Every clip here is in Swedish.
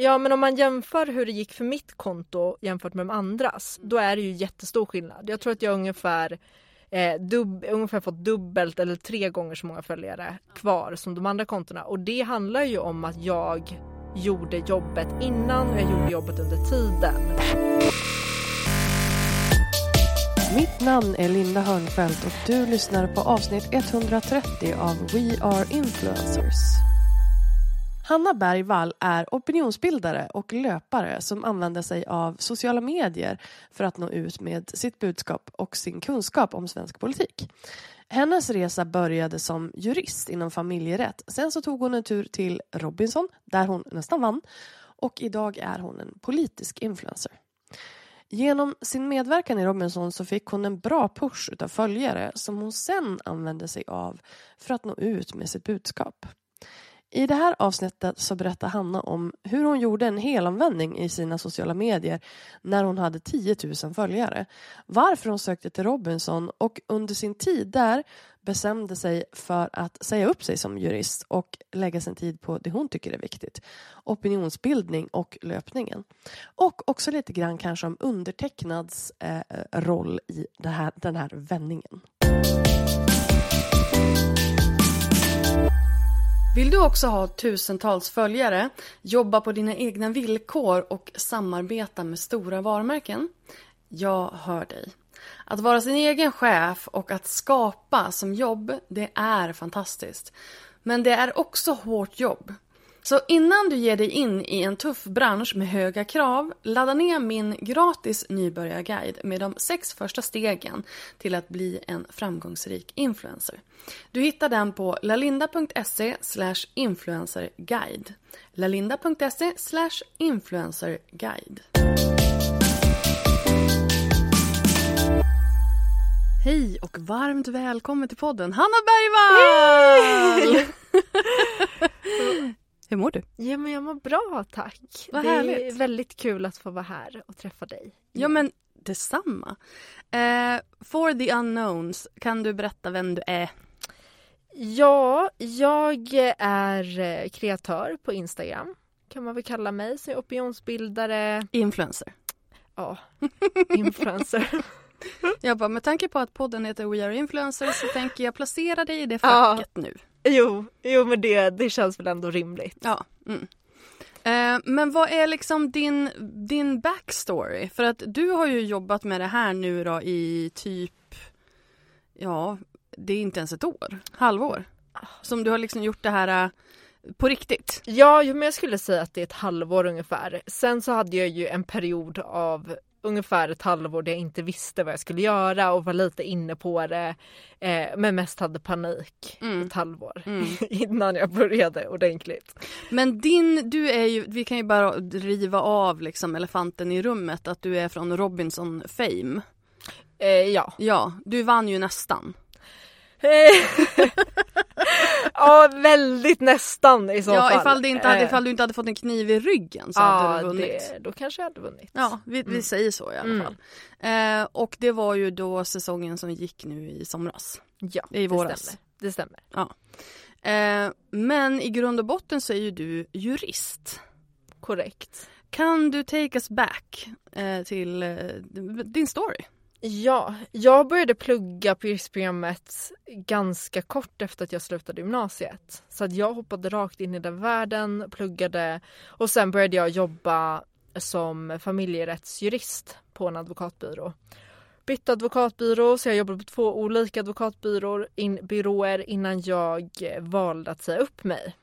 Ja men om man jämför hur det gick för mitt konto jämfört med de andras, då är det ju jättestor skillnad. Jag tror att jag ungefär eh, dub, ungefär fått dubbelt eller tre gånger så många följare kvar som de andra kontona. Och det handlar ju om att jag gjorde jobbet innan och jag gjorde jobbet under tiden. Mitt namn är Linda Hörnfeldt och du lyssnar på avsnitt 130 av We Are Influencers. Hanna Bergvall är opinionsbildare och löpare som använder sig av sociala medier för att nå ut med sitt budskap och sin kunskap om svensk politik. Hennes resa började som jurist inom familjerätt. Sen så tog hon en tur till Robinson där hon nästan vann och idag är hon en politisk influencer. Genom sin medverkan i Robinson så fick hon en bra push utav följare som hon sen använde sig av för att nå ut med sitt budskap. I det här avsnittet så berättar Hanna om hur hon gjorde en helomvändning i sina sociala medier när hon hade 10 000 följare. Varför hon sökte till Robinson och under sin tid där bestämde sig för att säga upp sig som jurist och lägga sin tid på det hon tycker är viktigt. Opinionsbildning och löpningen. Och också lite grann kanske om undertecknads eh, roll i det här, den här vändningen. Vill du också ha tusentals följare, jobba på dina egna villkor och samarbeta med stora varumärken? Jag hör dig. Att vara sin egen chef och att skapa som jobb, det är fantastiskt. Men det är också hårt jobb. Så innan du ger dig in i en tuff bransch med höga krav, ladda ner min gratis nybörjarguide med de sex första stegen till att bli en framgångsrik influencer. Du hittar den på lalinda.se influencerguide. lalinda.se influencerguide. Hej och varmt välkommen till podden Hanna Bergvall! Hur mår du? Ja men jag mår bra tack. Vad det härligt. är väldigt kul att få vara här och träffa dig. Ja men detsamma. Eh, for the unknowns, kan du berätta vem du är? Ja, jag är eh, kreatör på Instagram. Kan man väl kalla mig. Så jag är opinionsbildare. Influencer. Ja, influencer. Jag bara, med tanke på att podden heter We Are Influencers så tänker jag placera dig i det Ja. facket nu. Jo, jo men det, det känns väl ändå rimligt. Ja. Mm. Eh, men vad är liksom din, din backstory? För att du har ju jobbat med det här nu då i typ, ja, det är inte ens ett år, halvår. Som du har liksom gjort det här eh, på riktigt. Ja, men jag skulle säga att det är ett halvår ungefär. Sen så hade jag ju en period av ungefär ett halvår där jag inte visste vad jag skulle göra och var lite inne på det. Eh, men mest hade panik Mm. ett halvår Mm. innan jag började ordentligt. Men din, du är ju, vi kan ju bara riva av liksom elefanten i rummet att du är från Robinson Fame. Eh, ja. Ja, du vann ju nästan. ja, väldigt nästan i så ja, fall. ifall, det inte hade, Eh, ifall du inte hade fått en kniv i ryggen så hade ja, du vunnit. det, då kanske jag hade vunnit. Ja, vi, vi Mm. säger så i alla Mm. fall. Eh, och det var ju då säsongen som gick nu i somras. Ja, I det våras. stämmer. Det stämmer. Eh, men i grund och botten så är ju du jurist. Korrekt. Kan du take us back eh, till eh, din story? Ja, jag började plugga på yrkesprogrammet ganska kort efter att jag slutade gymnasiet. Så att jag hoppade rakt in i den världen, pluggade och sen började jag jobba som familjerättsjurist på en advokatbyrå. Bytte advokatbyrå så jag jobbade på två olika advokatbyråer in, byråer innan jag valde att säga upp mig.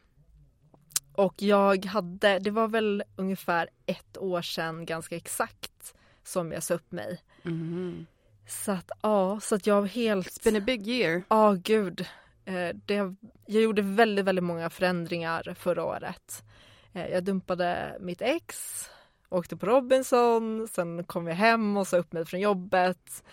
Och jag hade, det var väl ungefär ett år sedan ganska exakt som jag sa upp mig. Mm. Så att ja, så att jag helt... It's been a big year. Ja, gud. Eh, det, jag gjorde väldigt, väldigt många förändringar förra året. Eh, jag dumpade mitt ex, åkte på Robinson, sen kom jag hem och sa upp mig från jobbet.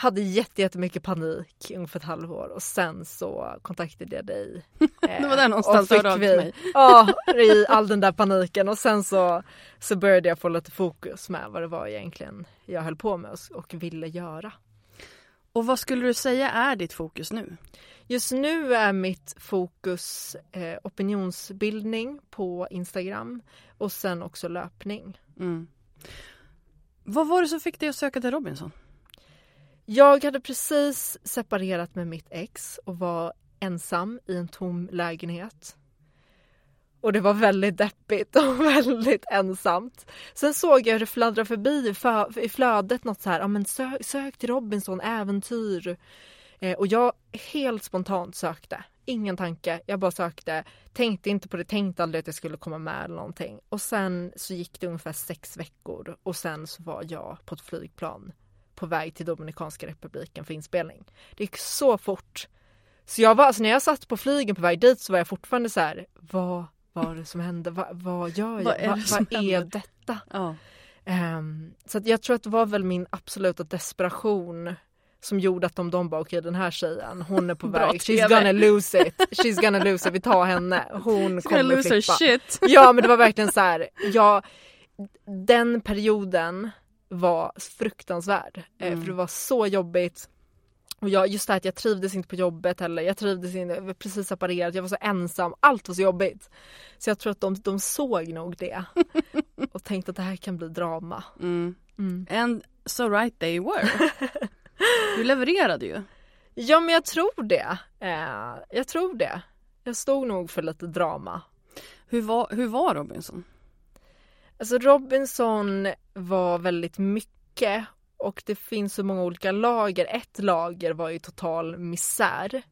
Hade jättemycket panik ungefär ett halvår och sen så kontaktade jag dig. det var där någonstans du hörde av till mig. Ja, i all den där paniken och sen så, så började jag få lite fokus med vad det var egentligen jag höll på med och, och ville göra. Och vad skulle du säga är ditt fokus nu? Just nu är mitt fokus eh, opinionsbildning på Instagram och sen också löpning. Mm. Vad var det som fick dig att söka till Robinson? Jag hade precis separerat med mitt ex och var ensam i en tom lägenhet. Och det var väldigt deppigt och väldigt ensamt. Sen såg jag hur det fladdrade förbi i flödet något så här, ja men sök, sök till Robinson, äventyr. Eh, och jag helt spontant sökte. Ingen tanke, jag bara sökte. Tänkte inte på det, tänkte aldrig att jag skulle komma med eller någonting. Och sen så gick det ungefär sex veckor och sen så var jag på ett flygplan på väg till Dominikanska republiken för inspelning. Det gick så fort. Så jag var, alltså när jag satt på flygen på väg dit så var jag fortfarande så här, vad var det som hände? Va, vad gör jag? Vad är, Va, det som vad är detta? Ja. Um, så jag tror att det var väl min absoluta desperation som gjorde att de, de bara okej den här tjejen hon är på väg, she's gonna lose it, she's gonna lose it, vi tar henne, hon Gonna kommer lose her flippa. shit. Ja men det var verkligen så här, ja, den perioden var fruktansvärd. eh, Mm. För det var så jobbigt. Och jag, just det här att jag trivdes inte på jobbet heller. Jag trivdes inte, jag var precis separerad, jag var så ensam. Allt var så jobbigt. Så jag tror att de, de såg nog det. Och tänkte att det här kan bli drama. Mm. Mm. And so right they were. Du levererade ju. Ja men jag tror det. Eh, jag tror det. Jag stod nog för lite drama. Hur var, hur var Robinson? Alltså Robinson var väldigt mycket och det finns så många olika lager. Ett lager var ju total misär.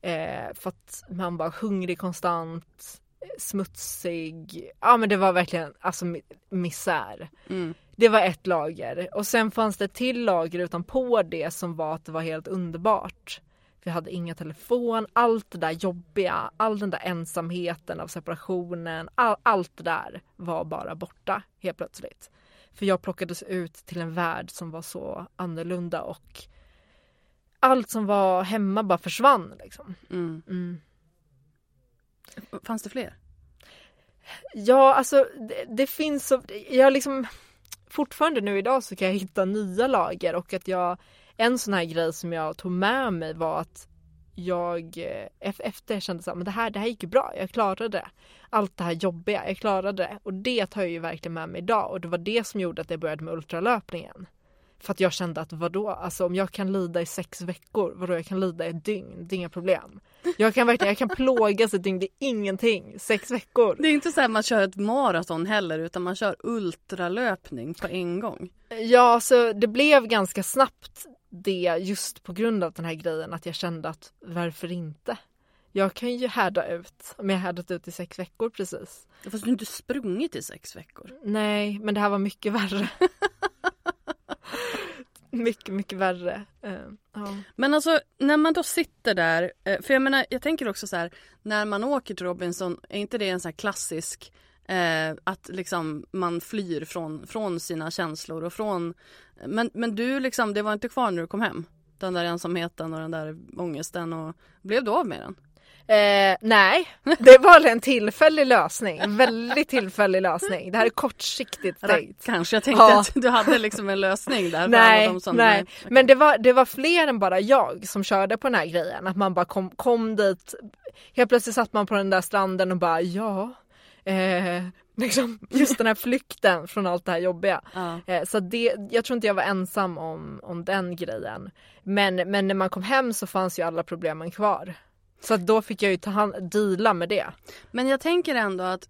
Eh, för att man var hungrig konstant, smutsig. Ja men det var verkligen alltså mi- misär. Mm. Det var ett lager och sen fanns det ett till lager utanpå det som var att det var helt underbart. Vi hade inga telefon, allt det där jobbiga, all den där ensamheten av separationen, all, allt det där var bara borta helt plötsligt. För jag plockades ut till en värld som var så annorlunda och allt som var hemma bara försvann liksom. Mm. Mm. Fanns det fler? Ja, alltså det, det finns så, jag liksom fortfarande nu idag så kan jag hitta nya lager och att jag, en sån här grej som jag tog med mig var att jag eh, ef- efter kände men det här, det här gick bra, jag klarade det. Allt det här jobbiga, jag klarade det. Och det tar jag ju verkligen med mig idag och det var det som gjorde att jag började med ultralöpningen. För att jag kände att vadå, alltså om jag kan lida i sex veckor, vadå jag kan lida i ett dygn, det är inga problem. Jag kan verkligen, jag kan plågas ett dygn, det är ingenting. Sex veckor. Det är inte så att man kör ett maraton heller utan man kör ultralöpning på en gång. Ja, så det blev ganska snabbt det just på grund av den här grejen att jag kände att varför inte? Jag kan ju härda ut om jag härdat ut i sex veckor precis. Fast du har inte sprungit i sex veckor. Nej, men det här var mycket värre. mycket, mycket värre. Eh, ja. Men alltså när man då sitter där, eh, för jag menar jag tänker också så här när man åker till Robinson, är inte det en sån här klassisk eh, att liksom man flyr från, från sina känslor och från men, men du liksom, det var inte kvar när du kom hem? Den där ensamheten och den där ångesten och blev du av med den? Eh, nej, det var en tillfällig lösning. En väldigt tillfällig lösning. Det här är kortsiktigt tänkt. Kanske, jag tänkte Ja. att du hade liksom en lösning där Nej, de som nej. okej. men det var, det var fler än bara jag som körde på den här grejen. Att man bara kom, kom dit helt plötsligt satt man på den där stranden och bara ja, eh, liksom just den här flykten från allt det här jobbiga. Ja. Eh, så det, jag tror inte jag var ensam om, om den grejen. Men, men när man kom hem så fanns ju alla problemen kvar. Så då fick jag ju ta hand, deala med det. Men jag tänker ändå att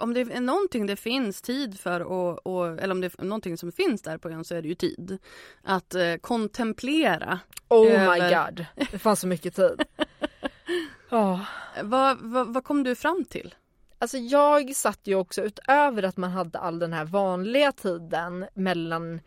om det är någonting det finns tid för och, och, eller om det är någonting som finns där på ön så är det ju tid. Att eh, kontemplera. Oh my Över- god, det fanns så mycket tid. Ja. Vad, vad, vad kom du fram till? Alltså jag satt ju också utöver att man hade all den här vanliga tiden mellan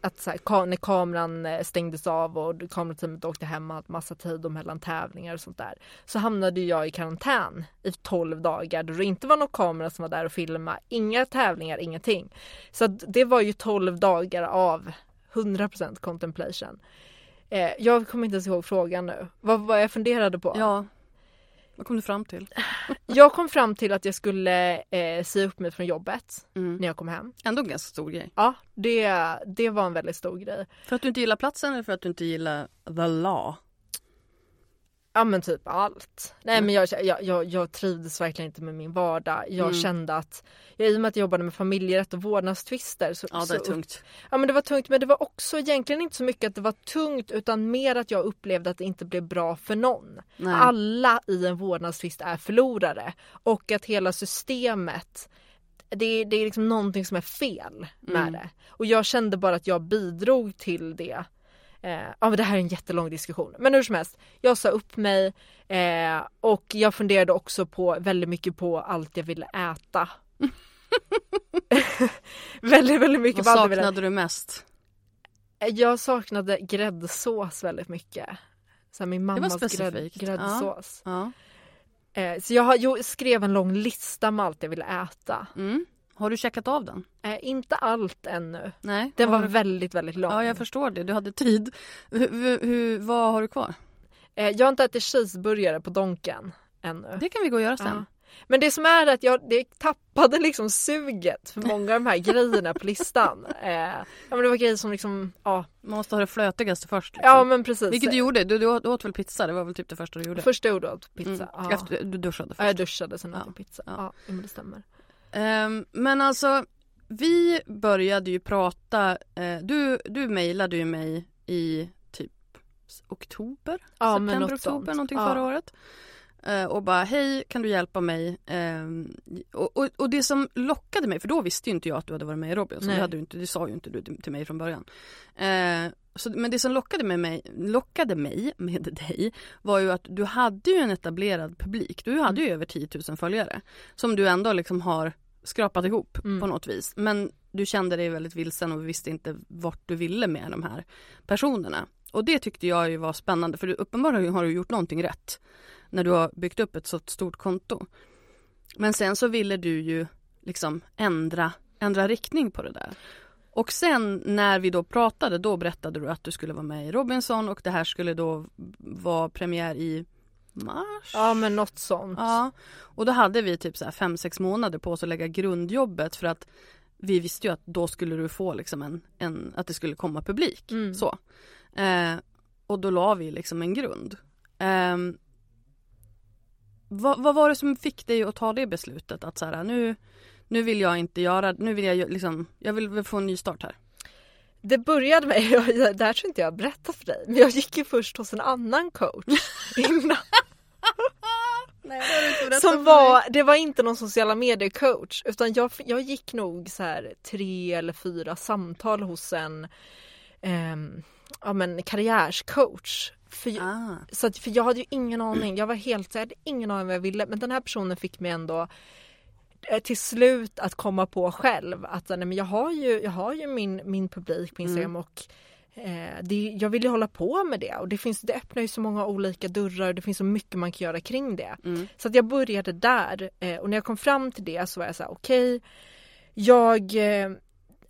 att så här, ka- när kameran eh, stängdes av och kamerateamet åkte hem och hade massa tid och mellan tävlingar och sånt där. Så hamnade jag i karantän i 12 dagar då det inte var någon kamera som var där och filmade. Inga tävlingar, ingenting. Så att det var ju 12 dagar av 100% contemplation. Eh, jag kommer inte ens ihåg frågan nu. Vad var jag funderade på? Ja. Vad kom du fram till? Jag kom fram till att jag skulle eh, säga upp mig från jobbet Mm. när jag kom hem. Ändå en ganska stor grej. Ja, det, det var en väldigt stor grej. För att du inte gillar platsen eller för att du inte gillar the law? Ja men typ allt. Nej men jag, jag, jag, jag trivdes verkligen inte med min vardag. Jag Mm. kände att, ja, i och med att jag jobbade med familjerätt och vårdnadstvister så, Ja, det är tungt. Ja men det var tungt men det var också egentligen inte så mycket att det var tungt utan mer att jag upplevde att det inte blev bra för någon. Nej. Alla i en vårdnadstvist är förlorare och att hela systemet det det är liksom någonting som är fel med Mm. det. Och jag kände bara att jag bidrog till det. Eh, ja men det här är en jättelång diskussion. Men hur som helst, jag sa upp mig eh, och jag funderade också på väldigt mycket på allt jag ville äta. väldigt, väldigt mycket Vad på allt jag saknade du mest? jag saknade gräddsås väldigt mycket. Så min mammas grädd, gräddsås. Ja. Eh, så jag jo, skrev en lång lista med allt jag ville äta. Mm. Har du checkat av den? Eh, inte allt ännu. Nej. Den var du- väldigt, väldigt lång. Ja, jag förstår det. Du hade tid. Hur, vad har du kvar? eh, jag har inte ätit cheeseburgare på Donken ännu. Det kan vi gå och göra sen. Ja. Men det som är att jag det tappade liksom suget för många av de här grejerna på listan. Eh, ja men det var grejer som liksom, ja, Man måste ha det flötigaste först. Liksom. ja men precis. Vilket du gjorde. Du, du, åt, väl pizza? Det var väl typ det första du gjorde? Första jag åt pizza. Mm. Ja. Efter, du duschade Ja, först. jag duschade sen åt Ja. jag pizza. Ja. Ja, ja men det stämmer. Ehm, men alltså, vi började ju prata. eh, du, du mejlade ju mig i typ oktober? Ja, September, något oktober sånt. någonting Ja. förra året. Eh, och bara hej kan du hjälpa mig? Ehm, och, och, och det som lockade mig, för då visste ju inte jag att du hade varit med i Robinson. Det, hade inte, det sa ju inte du till mig från början. Eh, så, men det som lockade med mig, lockade mig med dig var ju att du hade ju en etablerad publik. Du hade ju över 10 000 följare. Som du ändå liksom har skrapat ihop Mm. på något vis. Men du kände dig väldigt vilsen och visste inte vart du ville med de här personerna. Och det tyckte jag ju var spännande för du, uppenbarligen har du gjort någonting rätt när du har byggt upp ett så stort konto. Men sen så ville du ju liksom ändra, ändra riktning på det där. Och sen när vi då pratade då berättade du att du skulle vara med i Robinson och det här skulle då vara premiär i mars. Ja men något sånt. Ja, och då hade vi typ så här fem, sex månader på oss att lägga grundjobbet för att vi visste ju att då skulle du få liksom en, en att det skulle komma publik. Mm. Så. Eh, och då la vi liksom en grund. Eh, vad, vad var det som fick dig att ta det beslutet att så här, nu, nu vill jag inte göra, nu vill jag liksom, jag vill få en ny start här. Det började med, jag, det här tror inte jag berättat för dig, men jag gick ju först hos en annan coach innan. Som var, det var inte någon sociala medier coach utan jag, jag gick nog så här tre eller fyra samtal hos en ehm, ja, men karriärscoach. För, Ah. så att, för jag hade ju ingen aning, jag var helt, jag hade ingen aning vad jag ville men den här personen fick mig ändå eh, till slut att komma på själv att nej, men jag har ju, jag har ju min, min publik på Instagram och eh, det, jag vill ju hålla på med det och det, finns, det öppnar ju så många olika dörrar och det finns så mycket man kan göra kring det. Mm. Så att jag började där eh, och när jag kom fram till det så var jag så här okej jag eh,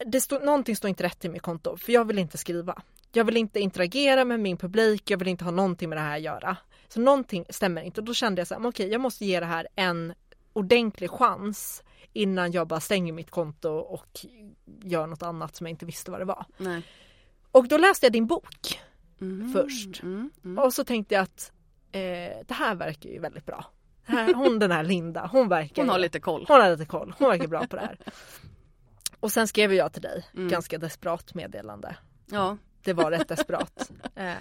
det stod, någonting står inte rätt i mitt konto för jag vill inte skriva. Jag vill inte interagera med min publik, jag vill inte ha någonting med det här att göra. Så någonting stämmer inte och då kände jag så här, okej jag måste ge det här en ordentlig chans innan jag bara stänger mitt konto och gör något annat som jag inte visste vad det var. Nej. Och då läste jag din bok Mm. först. Mm. Mm. och så tänkte jag att eh, det här verkar ju väldigt bra. Här, hon den här Linda, hon verkar Hon har lite koll. hon har lite koll, hon verkar bra på det här. Och sen skrev jag till dig, Mm. ganska desperat meddelande. Ja. Det var rätt desperat. eh,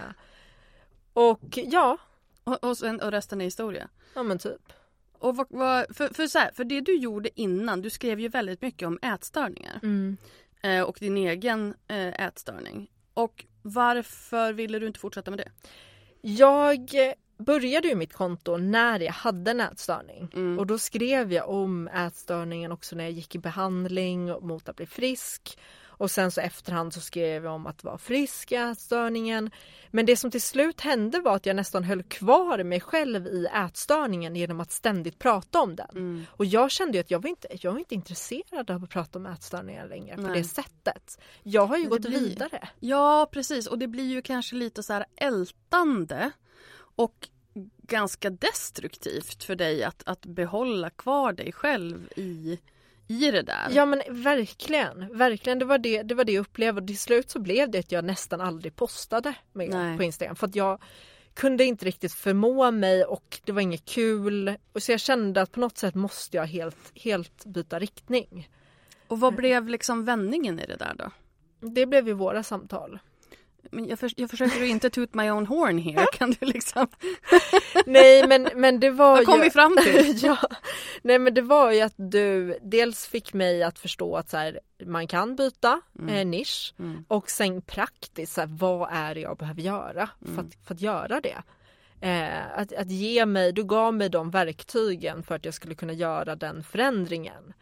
och ja, Och, och, sen, och resten är historia. ja men typ. Och vad, vad, för, för, så här, för det du gjorde innan, du skrev ju väldigt mycket om ätstörningar. Mm. Eh, och din egen eh, ätstörning. Och varför ville du inte fortsätta med det? Jag började ju mitt konto när jag hade en ätstörning Mm. och då skrev jag om ätstörningen också när jag gick i behandling mot att bli frisk. Och sen så efterhand så skrev jag om att vara frisk i ätstörningen. Men det som till slut hände var att jag nästan höll kvar mig själv i ätstörningen genom att ständigt prata om den. Mm. Och jag kände ju att jag var inte, jag var inte intresserad av att prata om ätstörningar längre på Nej. det sättet. Jag har ju gått blir- vidare. Ja precis och det blir ju kanske lite så här ältande och ganska destruktivt för dig att, att behålla kvar dig själv i, i det där. Ja men verkligen, verkligen. Det var det, det var det jag upplevde och till slut så blev det att jag nästan aldrig postade mer Nej. på Instagram för att jag kunde inte riktigt förmå mig och det var inget kul. Och så jag kände att på något sätt måste jag helt, helt byta riktning. Och vad blev liksom vändningen i det där då? Det blev ju våra samtal. Men jag, för, jag försöker ju inte toot my own horn here. Kan du liksom... Nej men, men det var Vad kom ju... vi fram till? ja. Nej men det var ju att du dels fick mig att förstå att så här, man kan byta eh, nisch Mm. och sen praktiskt så här, vad är det jag behöver göra för, att, för att göra det. Eh, att, att ge mig, du gav mig de verktygen för att jag skulle kunna göra den förändringen.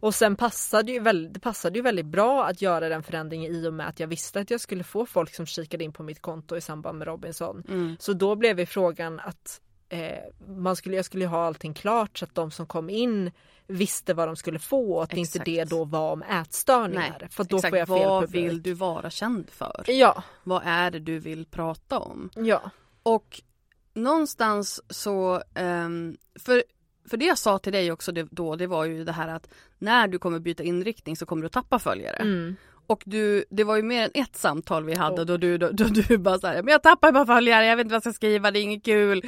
Och sen passade ju väldigt, det passade ju väldigt bra att göra den förändringen i och med att jag visste att jag skulle få folk som kikade in på mitt konto i samband med Robinson. Mm. Så då blev ju frågan att eh, man skulle, jag skulle ha allting klart så att de som kom in visste vad de skulle få och att inte Exakt. det då var om ätstörningar. Nej, för då exakt. får jag fel Vad publik. vill du vara känd för? Ja, Vad är det du vill prata om? ja. Och någonstans så, ehm, för, för det jag sa till dig också det, då, det var ju det här att när du kommer byta inriktning så kommer du tappa följare. Mm. Och du, det var ju mer än ett samtal vi hade Oh. då, du, då, då du bara såhär, men jag tappar bara följare, jag vet inte vad jag ska skriva, det är inget kul.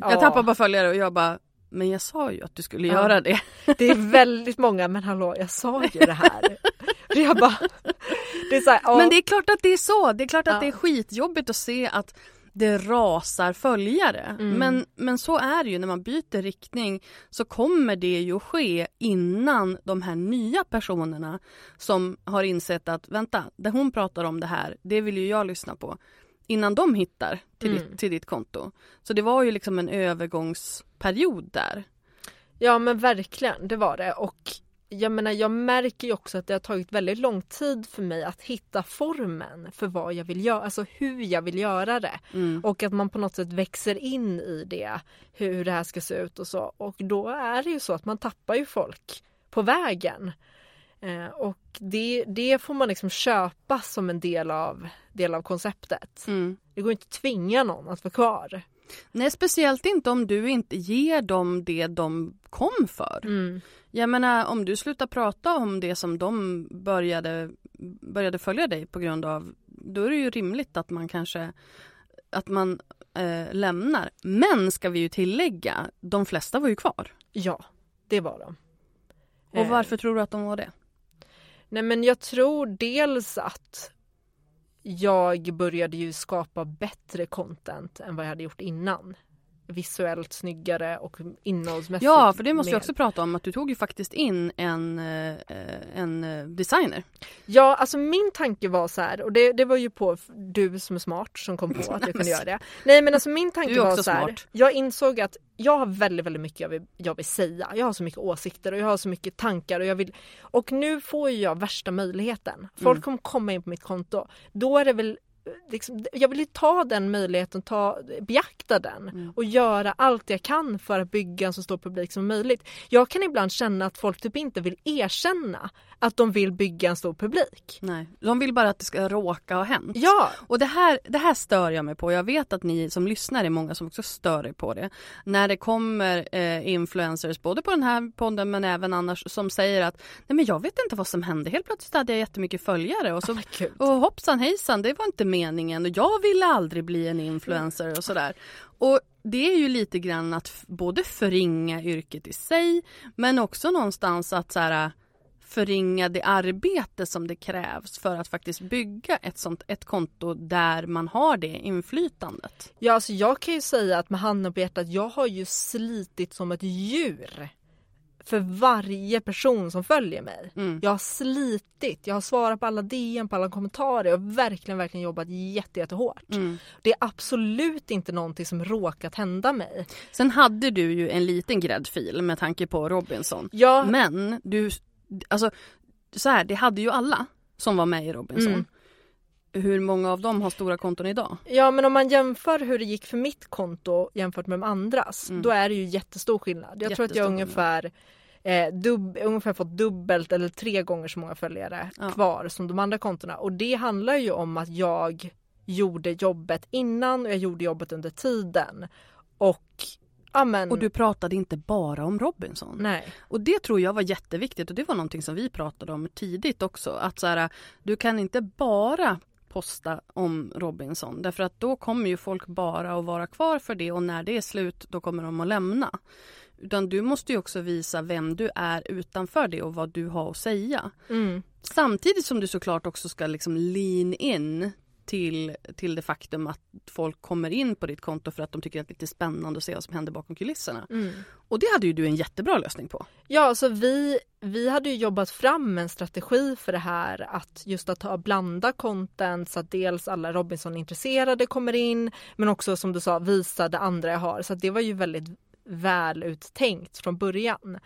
Jag Ja. tappar bara följare och jag bara, men jag sa ju att du skulle Ja. göra det. Det är väldigt många, men hallå jag sa ju det här. Är bara, det är så här, ja. Men det är klart att det är så, det är klart att Ja. det är skitjobbigt att se att det rasar följare. Mm. Men, men så är det ju när man byter riktning så kommer det ju ske innan de här nya personerna som har insett att vänta, det hon pratar om det här, det vill ju jag lyssna på. Innan de hittar till, Mm. ditt, till ditt konto. Så det var ju liksom en övergångsperiod där. Ja men verkligen, det var det. Och jag menar jag märker ju också att det har tagit väldigt lång tid för mig att hitta formen för vad jag vill göra, alltså hur jag vill göra det. Mm. Och att man på något sätt växer in i det, hur det här ska se ut och så. Och då är det ju så att man tappar ju folk på vägen. Eh, och det, det får man liksom köpa som en del av, del av konceptet. Mm. Det går inte att tvinga någon att vara kvar. Nej, speciellt inte om du inte ger dem det de kom för. Mm. Jag menar om du slutar prata om det som de började, började följa dig på grund av, då är det ju rimligt att man kanske att man eh, lämnar. Men ska vi ju tillägga, de flesta var ju kvar. Ja, det var de. Och Eh, varför tror du att de var det? Nej men jag tror dels att jag började ju skapa bättre content än vad jag hade gjort innan. Visuellt snyggare och innehållsmässigt. Ja, för det måste vi också prata om att du tog ju faktiskt in en, eh, en eh, designer. Ja, alltså min tanke var så här och det, det var ju på du som är smart som kom på att jag kunde göra det. Nej men alltså min tanke var så här. smart. Jag insåg att jag har väldigt, väldigt mycket jag vill, jag vill säga. Jag har så mycket åsikter och jag har så mycket tankar och jag vill och nu får jag värsta möjligheten. Folk Mm. kommer komma in på mitt konto. Då är det väl Liksom, jag vill ju ta den möjligheten, ta, beakta den Mm. och göra allt jag kan för att bygga en så stor publik som möjligt. Jag kan ibland känna att folk typ inte vill erkänna att de vill bygga en stor publik. Nej, de vill bara att det ska råka ha hänt. Ja, Och det här, det här stör jag mig på. Jag vet att ni som lyssnar är många som också stör er på det. När det kommer eh, influencers, både på den här podden men även annars, som säger att nej men jag vet inte vad som hände. Helt plötsligt hade jag jättemycket följare och, så, gud. och hoppsan hejsan, det var inte meningen och jag ville aldrig bli en influencer och sådär. Och det är ju lite grann att både förringa yrket i sig men också någonstans att så här, äh, förringa det arbete som det krävs för att faktiskt bygga ett sånt ett konto där man har det inflytandet. Ja, alltså jag kan ju säga att med handen på hjärtat, jag har ju slitit som ett djur för varje person som följer mig. Mm. Jag har slitit, jag har svarat på alla DM, på alla kommentarer. Har verkligen, verkligen jobbat jätte, jättehårt. Mm. Det är absolut inte någonting som råkat hända mig. Sen hade du ju en liten gräddfil med tanke på Robinson. Jag, Men du, alltså så här, det hade ju alla som var med i Robinson. Mm. Hur många av dem har stora konton idag? Ja men om man jämför hur det gick för mitt konto jämfört med de andras, Mm. då är det ju jättestor skillnad. Jag tror att jag Jättestor ungefär eh, dubb, ungefär fått dubbelt eller tre gånger så många följare Ja. kvar som de andra kontona. Och det handlar ju om att jag gjorde jobbet innan och jag gjorde jobbet under tiden. Och amen, Och du pratade inte bara om Robinson. nej. Och det tror jag var jätteviktigt och det var någonting som vi pratade om tidigt också. Att så här, du kan inte bara posta om Robinson därför att då kommer ju folk bara att vara kvar för det och när det är slut då kommer de att lämna. Utan du måste ju också visa vem du är utanför det och vad du har att säga. Mm. Samtidigt som du såklart också ska liksom lean in till, till det faktum att folk kommer in på ditt konto för att de tycker att det är lite spännande att se vad som händer bakom kulisserna. Mm. Och det hade ju du en jättebra lösning på. Ja, så vi, vi hade ju jobbat fram en strategi för det här att just att ha blanda content så att dels alla Robinson-intresserade kommer in men också som du sa visa det andra jag har så det var ju väldigt väl uttänkt från början.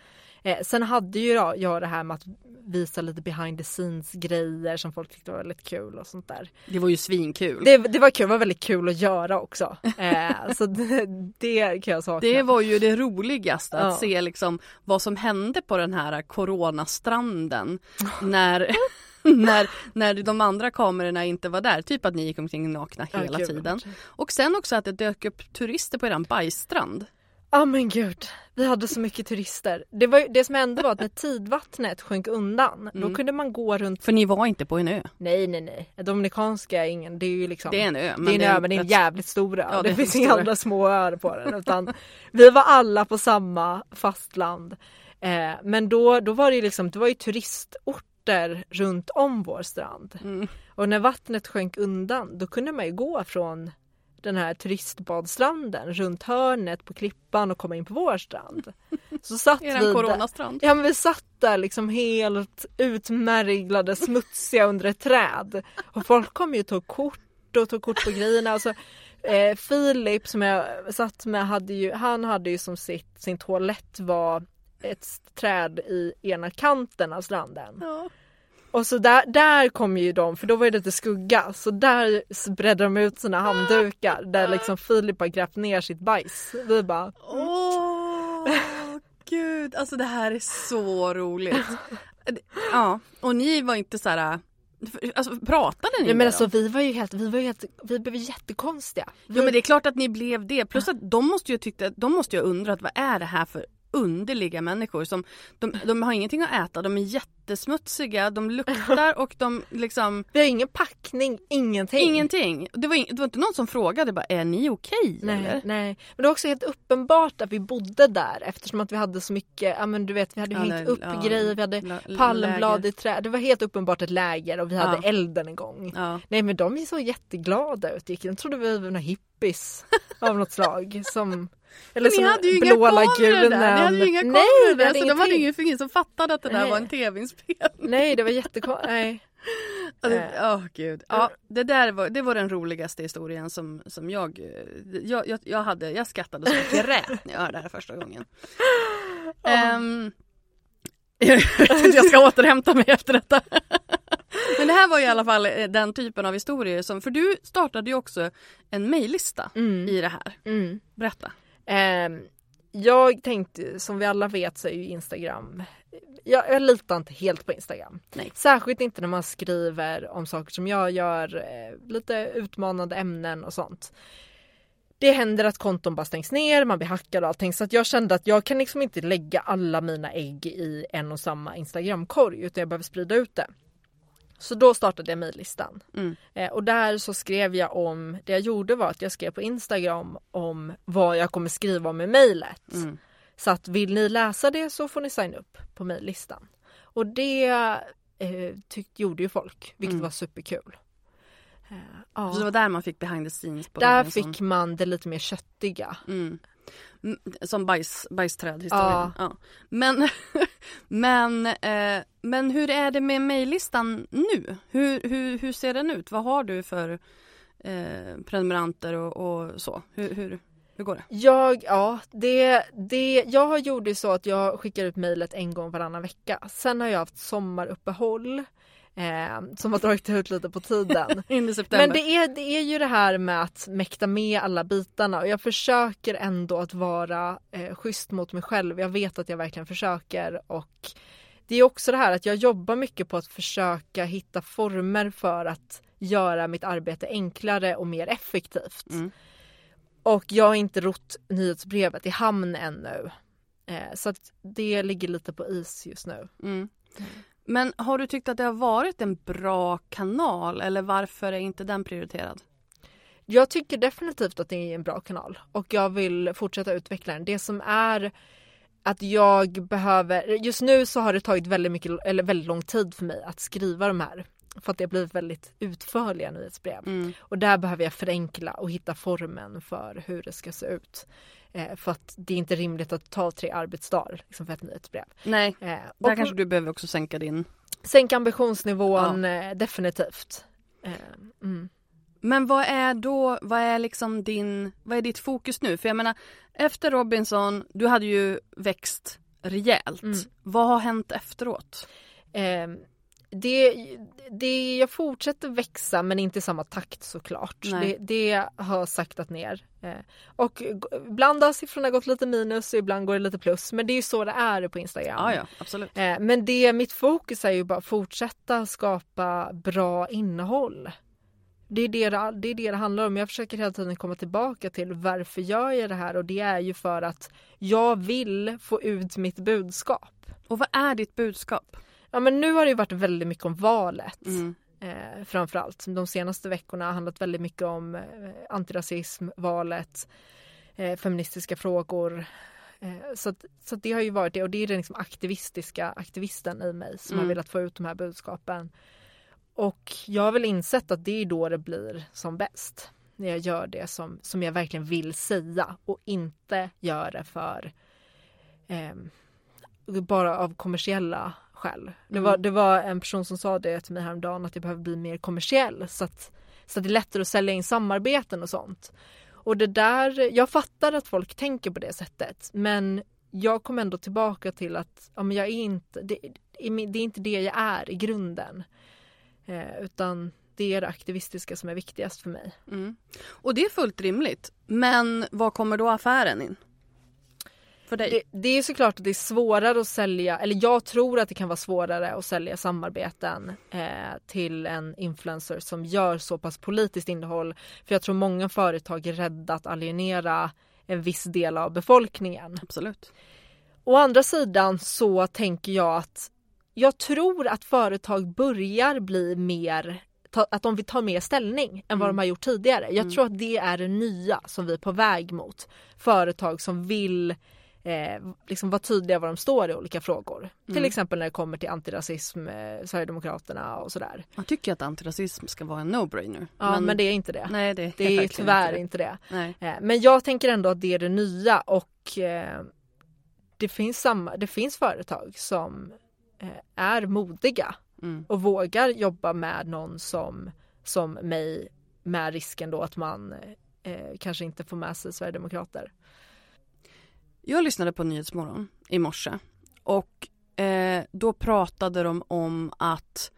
Eh, sen hade ju jag, jag det här med att visa lite behind the scenes grejer som folk tyckte var väldigt kul och sånt där. Det var ju svinkul. Det, det var kul, det var väldigt kul att göra också. Eh, så det, det kan jag sakna. Det var ju det roligaste att Ja. se liksom vad som hände på den här coronastranden när, när, när de andra kamerorna inte var där. Typ att ni gick omkring nakna hela gud, tiden. Och sen också att det dök upp turister på eran bajsstrand. Ja men gud, vi hade så mycket turister. Det, var, ju- det som hände var att när tidvattnet sjönk undan då Mm. kunde man gå runt För ni var inte på en ö. Nej nej nej, Dominikanska är ingen, det är ju liksom Det är en ö. det är en ö men det är en jävligt stor ö. Ja, det det är finns en inga andra små öar på den utan vi var alla på samma fastland. Eh, men då, då var det ju liksom, det var ju turistorter runt om vår strand. Mm. Och när vattnet sjönk undan då kunde man ju gå från den här turistbadstranden runt hörnet på klippan och komma in på vår strand. Så satt vi Eran där. coronastrand. Ja men vi satt där liksom helt utmärglade, smutsiga under ett träd. Och folk kom ju och tog kort och tog kort på grejerna. Alltså, eh, Filip som jag satt med, hade ju, han hade ju som sitt, sin toalett var ett träd i ena kanten av stranden. Ja. Och så där, där kom ju de, för då var det lite skugga, så där bredde de ut sina handdukar där liksom Filip har grävt ner sitt bajs. Vi bara Åh, gud. Alltså det här är så roligt. Ja, och ni var inte så här... Alltså pratade ni Nej men alltså vi var ju helt, vi var ju helt, vi blev jättekonstiga. Vi, Jo men det är klart att ni blev det. Plus att de måste ju tycka, de måste ju ha undrat vad är det här för underliga människor som de, de har ingenting att äta, de är jättesmutsiga, de luktar och de liksom vi har ingen packning, ingenting. ingenting. Det var, ing, det var inte någon som frågade bara är ni okej Nej, eller? nej. Men det var också helt uppenbart att vi bodde där eftersom att vi hade så mycket, ja men du vet vi hade Ja, hängt upp ja, grejer, vi hade la- palmblad i trä. Det var helt uppenbart ett läger och vi hade Ja. elden igång. Ja. Nej men de såg jätteglada ut. De trodde vi var några hippies av något slag. Som, eller Ni som hade ju inga kameror där, ni hade ju inga kameror där hade så de hade ingenting. ingen, som fattade att det där Nej. var en tv-inspelning. Nej det var jättekonstigt. Nej. Åh Eh. gud. Ja, det där var, det var den roligaste historien som, som jag, eh, jag, jag, jag hade, jag skrattade så jag grät när jag hörde det här första gången. Ehm, jag ska återhämta mig efter detta. Men det här var i alla fall eh, den typen av historier som, för du startade ju också en mejllista Mm. i det här. Mm. Berätta. Ehm, jag tänkte, som vi alla vet så är ju Instagram jag, jag litar inte helt på Instagram. Nej. Särskilt inte när man skriver om saker som jag gör, eh, lite utmanande ämnen och sånt. Det händer att konton bara stängs ner, man blir hackad och allting så att jag kände att jag kan liksom inte lägga alla mina ägg i en och samma Instagramkorg utan jag behöver sprida ut det. Så då startade jag mejllistan. Mm. Eh, och där så skrev jag om, det jag gjorde var att jag skrev på Instagram om vad jag kommer skriva om i mejlet. Mm. Så att vill ni läsa det så får ni signa upp på mejllistan. Och det eh, tyckte, gjorde ju folk, vilket Mm. var superkul. Eh, ja. Så det var där man fick behind the scenes på Där fick man det lite mer köttiga. Mm. Mm, Som bajs, bajsträd historien. Ja. Ja. Men, men, eh, men hur är det med mejllistan nu? Hur, hur, hur ser den ut? Vad har du för eh, prenumeranter och, och så? Hur, hur, hur går det? Jag, ja, det, det, jag har gjort det så att jag skickar ut mejlet en gång varannan vecka. Sen har jag haft sommaruppehåll eh, som har dragit ut lite på tiden. Men det är, det är ju det här med att mäkta med alla bitarna och jag försöker ändå att vara eh, schysst mot mig själv. Jag vet att jag verkligen försöker och det är också det här att jag jobbar mycket på att försöka hitta former för att göra mitt arbete enklare och mer effektivt. Mm. Och jag har inte rott nyhetsbrevet i hamn ännu. Eh, så att det ligger lite på is just nu. Mm. Men har du tyckt att det har varit en bra kanal eller varför är inte den prioriterad? Jag tycker definitivt att det är en bra kanal och jag vill fortsätta utveckla den. Det som är att jag behöver, just nu så har det tagit väldigt mycket, eller väldigt lång tid för mig att skriva de här. För att det har blivit väldigt utförliga nyhetsbrev. Mm. Och där behöver jag förenkla och hitta formen för hur det ska se ut. Eh, för att det är inte rimligt att ta tre arbetsdagar liksom, för ett nyhetsbrev. Nej, Eh, där kanske du behöver också sänka din Sänka ambitionsnivån eh, definitivt. Eh, mm. Men vad är då, vad är liksom din, vad är ditt fokus nu? För jag menar, efter Robinson, du hade ju växt rejält. Mm. Vad har hänt efteråt? Eh, det, det, jag fortsätter växa men inte i samma takt såklart. Det, det har saktat ner. Eh, och ibland har siffrorna gått lite minus och ibland går det lite plus. Men det är ju så det är på Instagram. Ja, ja, absolut. Eh, men det, mitt fokus är ju bara att fortsätta skapa bra innehåll. Det är det, det, det är det det handlar om. Jag försöker hela tiden komma tillbaka till varför gör jag det här och det är ju för att jag vill få ut mitt budskap. Och vad är ditt budskap? Ja men nu har det varit väldigt mycket om valet. Mm. Eh, framförallt de senaste veckorna har handlat väldigt mycket om eh, antirasism, valet, eh, feministiska frågor. Eh, så, att, så att det har ju varit det och det är den liksom aktivistiska aktivisten i mig som Mm. har velat få ut de här budskapen. Och jag har väl insett att det är då det blir som bäst. När jag gör det som, som jag verkligen vill säga och inte gör det för ehm, bara av kommersiella skäl. Det, Mm. var, det var en person som sa det till mig häromdagen att det behöver bli mer kommersiell så att, så att det är lättare att sälja in samarbeten och sånt. Och det där, jag fattar att folk tänker på det sättet men jag kom ändå tillbaka till att ja, men jag är inte, det, det är inte det jag är i grunden. Eh, utan det är det aktivistiska som är viktigast för mig. Mm. Och det är fullt rimligt. Men var kommer då affären in? För dig? Det, det är såklart att det är svårare att sälja, eller jag tror att det kan vara svårare att sälja samarbeten eh, till en influencer som gör så pass politiskt innehåll. För jag tror många företag är rädda att alienera en viss del av befolkningen. Absolut. Å andra sidan så tänker jag att jag tror att företag börjar bli mer ta, att de vill ta mer ställning än vad de har gjort tidigare. Jag tror att det är det nya som vi är på väg mot. Företag som vill eh, liksom vara tydliga var de står i olika frågor. Till exempel när det kommer till antirasism, eh, Sverigedemokraterna och sådär. Jag tycker att antirasism ska vara en no-brainer. Ja men, det är inte det. nej, det, det är tyvärr det. inte det. Eh, Men jag tänker ändå att det är det nya och eh, det, finns samma, det finns företag som eh, är modiga Mm. och vågar jobba med någon som, som mig med risken då att man eh, kanske inte får med sig Sverigedemokrater. Jag lyssnade på Nyhetsmorgon i morse och eh, då pratade de om att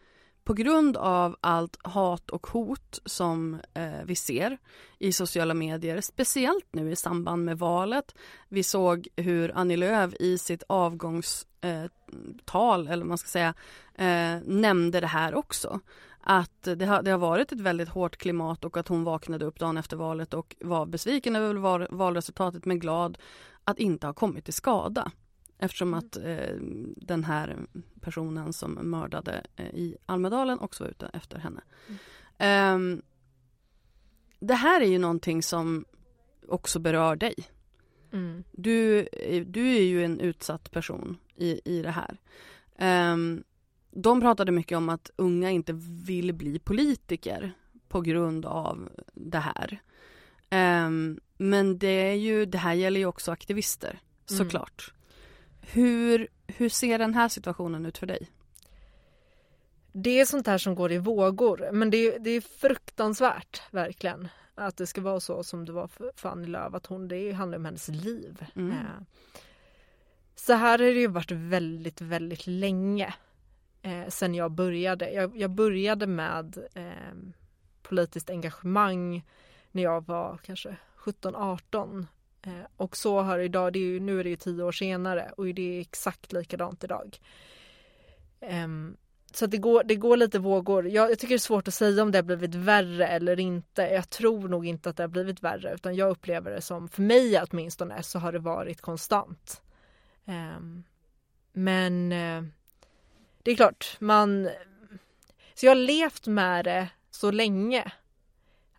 på grund av allt hat och hot som eh, vi ser i sociala medier, speciellt nu i samband med valet. Vi såg hur Annie Lööf i sitt avgångstal, eh, eller man ska säga, eh, nämnde det här också. Att det har, det har varit ett väldigt hårt klimat och att hon vaknade upp dagen efter valet och var besviken över valresultatet men glad att inte ha kommit till skada. eftersom att eh, den här personen som mördade eh, i Almedalen också var ute efter henne. Mm. det här är ju någonting som också berör dig. Mm. Du, du är ju en utsatt person i, i det här. Um, de pratade mycket om att unga inte vill bli politiker på grund av det här. Um, men det, är ju, det här gäller ju också aktivister mm. såklart. Mm. Hur, hur ser den här situationen ut för dig? Det är sånt här som går i vågor men det, det är fruktansvärt verkligen att det ska vara så som det var för, för Annie Lööf att hon, det handlar om hennes liv. Mm. Eh, så här har det ju varit väldigt, väldigt länge eh, sen jag började. Jag, jag började med eh, politiskt engagemang när jag var kanske 17-18 eh, och så har det idag, det är ju, nu är det ju tio år senare och det är exakt likadant idag. Eh, så det går, det går lite vågor. Jag, jag, tycker det är svårt att säga om det har blivit värre eller inte. Jag tror nog inte att det har blivit värre utan jag upplever det som, för mig åtminstone, så har det varit konstant. Ehm, eh, men det är klart, man... Så jag har levt med det så länge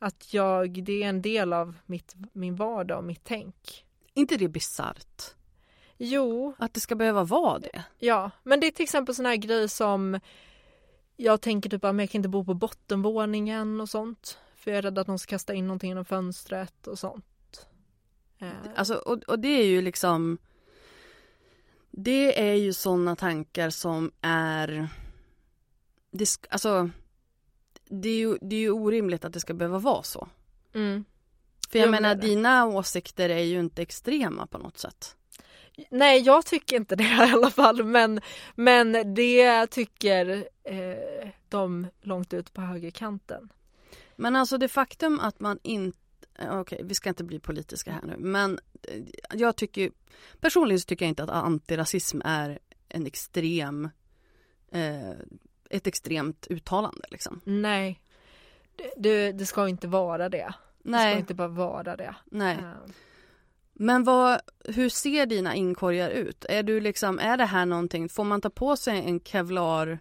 att jag, det är en del av mitt, min vardag och mitt tänk. inte det bisarrt? Jo. Att det ska behöva vara det? Ja, men det är till exempel sån här grej som jag tänker typ att jag kan inte bo på bottenvåningen och sånt. För jag är rädd att någon ska kasta in någonting genom fönstret och sånt. Eh. Alltså, och, och det är ju liksom Det är ju sådana tankar som är det, Alltså det är, ju, det är ju orimligt att det ska behöva vara så. Mm. För jag, jag menar, dina åsikter är ju inte extrema på något sätt. Nej, jag tycker inte det i alla fall, men, men det tycker eh, de långt ut på högerkanten. Men alltså det faktum att man inte eh, Okej, okay, vi ska inte bli politiska här nu, men eh, jag tycker personligen så tycker jag inte att antirasism är en extrem eh, ett extremt uttalande liksom. Nej, det, det, ska inte vara det. Nej. Det ska inte bara vara det. Nej. Um. Men vad, hur ser dina inkorgar ut? Är, du liksom, är det här någonting, får man ta på sig en kevlar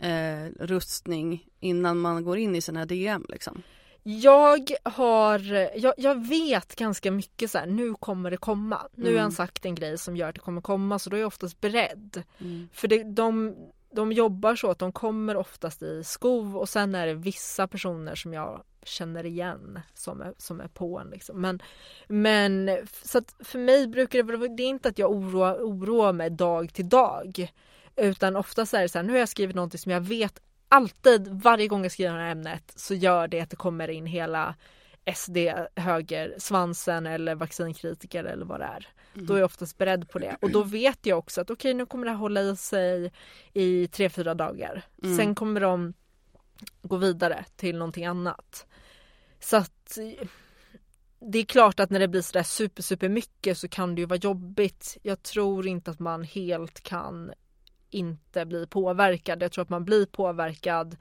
eh, rustning innan man går in i sina DM liksom? Jag har, jag, jag, vet ganska mycket så här, nu kommer det komma. Nu har han mm. sagt en grej som gör att det kommer komma så då är jag oftast beredd. Mm. För det, de, de jobbar så att de kommer oftast i skov och sen är det vissa personer som jag känner igen som är, som är på en. Liksom. Men, men så att för mig brukar det vara, det är inte att jag oroar, oroar mig dag till dag. Utan oftast är det så här, nu har jag skrivit någonting som jag vet alltid, varje gång jag skriver det här ämnet så gör det att det kommer in hela SD, höger, svansen eller vaccinkritiker eller vad det är. Mm. Då är jag oftast beredd på det och då vet jag också att okej okay, nu kommer det här hålla i sig i tre, fyra dagar. Mm. Sen kommer de gå vidare till någonting annat. Så att det är klart att när det blir sådär super, super mycket så kan det ju vara jobbigt. Jag tror inte att man helt kan inte bli påverkad. Jag tror att man blir påverkad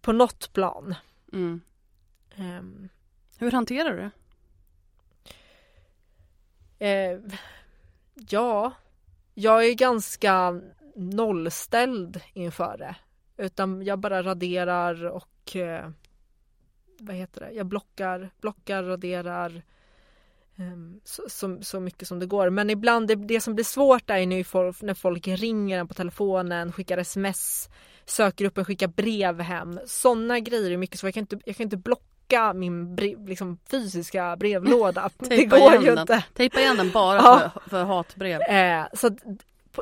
på något plan. Mm. Um, hur hanterar du det? Eh, ja, jag är ganska nollställd inför det. Utan jag bara raderar och eh, vad heter det, jag blockar, blockar, raderar ehm, så, så, så, mycket som det går. Men ibland, det, det som blir svårt är när folk, när folk ringer en på telefonen, skickar sms, söker upp en, skickar brev hem. Sådana grejer är mycket så jag kan inte, jag kan inte blocka min brev, liksom, fysiska brevlåda. det går ju inte. Tejpa igen den bara ja. för, för hatbrev. Eh, så att,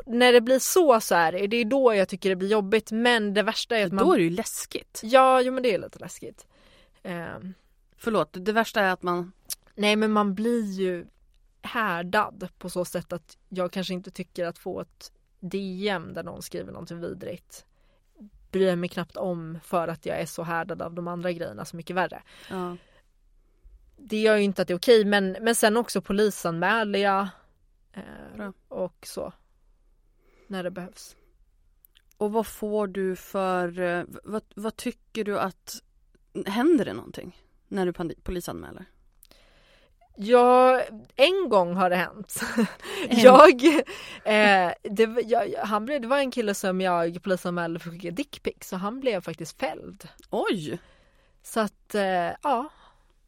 när det blir så så är det, är då jag tycker det blir jobbigt men det värsta är att man... Då är det ju läskigt. Ja, jo men det är lite läskigt. Eh... Förlåt, det värsta är att man... Nej men man blir ju härdad på så sätt att jag kanske inte tycker att få ett DM där någon skriver någonting vidrigt bryr jag mig knappt om för att jag är så härdad av de andra grejerna så mycket värre. Ja. Det gör ju inte att det är okej men, men sen också polisanmäler jag eh, och så när det behövs. Och vad får du för, eh, vad, vad tycker du att, händer det någonting när du polisanmäler? Ja, en gång har det hänt. jag, eh, det, jag, han blev, det var en kille som jag polisanmälde för att skicka dickpics så han blev faktiskt fälld. Oj! Så att, eh, ja,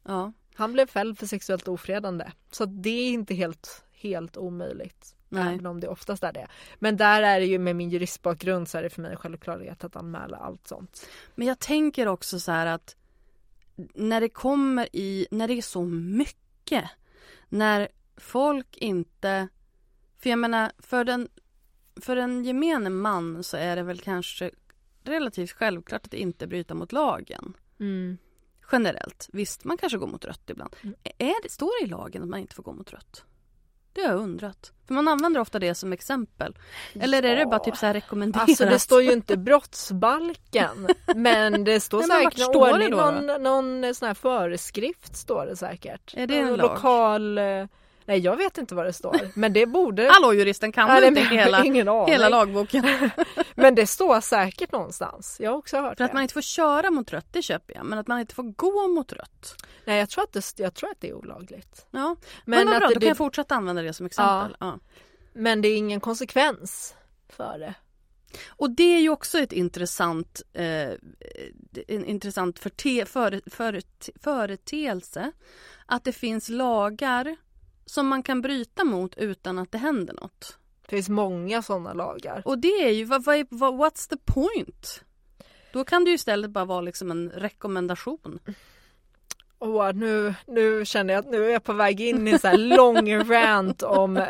Ja. han blev fälld för sexuellt ofredande. Så det är inte helt, helt omöjligt. Nej. Även om det oftast är det. Men där är det ju med min juristbakgrund så är det för mig en självklarhet att anmäla allt sånt. Men jag tänker också så här att när det kommer i, när det är så mycket, när folk inte, för jag menar för den, för en gemene man så är det väl kanske relativt självklart att inte bryta mot lagen. Generellt. Visst, man kanske går mot rött ibland. Är det, står det i lagen att man inte får gå mot rött? Det har jag undrat. För man använder ofta det som exempel. Eller är det bara typ så här rekommenderat? Alltså det står ju inte brottsbalken men det står Nej, säkert står det då någon, någon sån här föreskrift står det säkert. Är det en lag? Lokal, eh, nej jag vet inte vad det står men det borde, Hallå juristen, kan du det- inte hela, hela lagboken? men det står säkert någonstans. Jag har också hört För att det. man inte får köra mot rött, det köper jag. Men att man inte får gå mot rött. Nej jag tror, att det, jag tror att det är olagligt. Ja, Men, men vad att bra, det, då kan jag fortsätta använda det som exempel. Ja. men det är ingen konsekvens för det. Och det är ju också ett intressant, eh, en intressant förte, före, före, företeelse. Att det finns lagar som man kan bryta mot utan att det händer något. Det finns många sådana lagar. Och det är ju, vad, vad, vad, what's the point? Då kan det ju istället bara vara liksom en rekommendation. Åh, nu, nu känner jag att nu är jag på väg in i en så här lång rant om eh,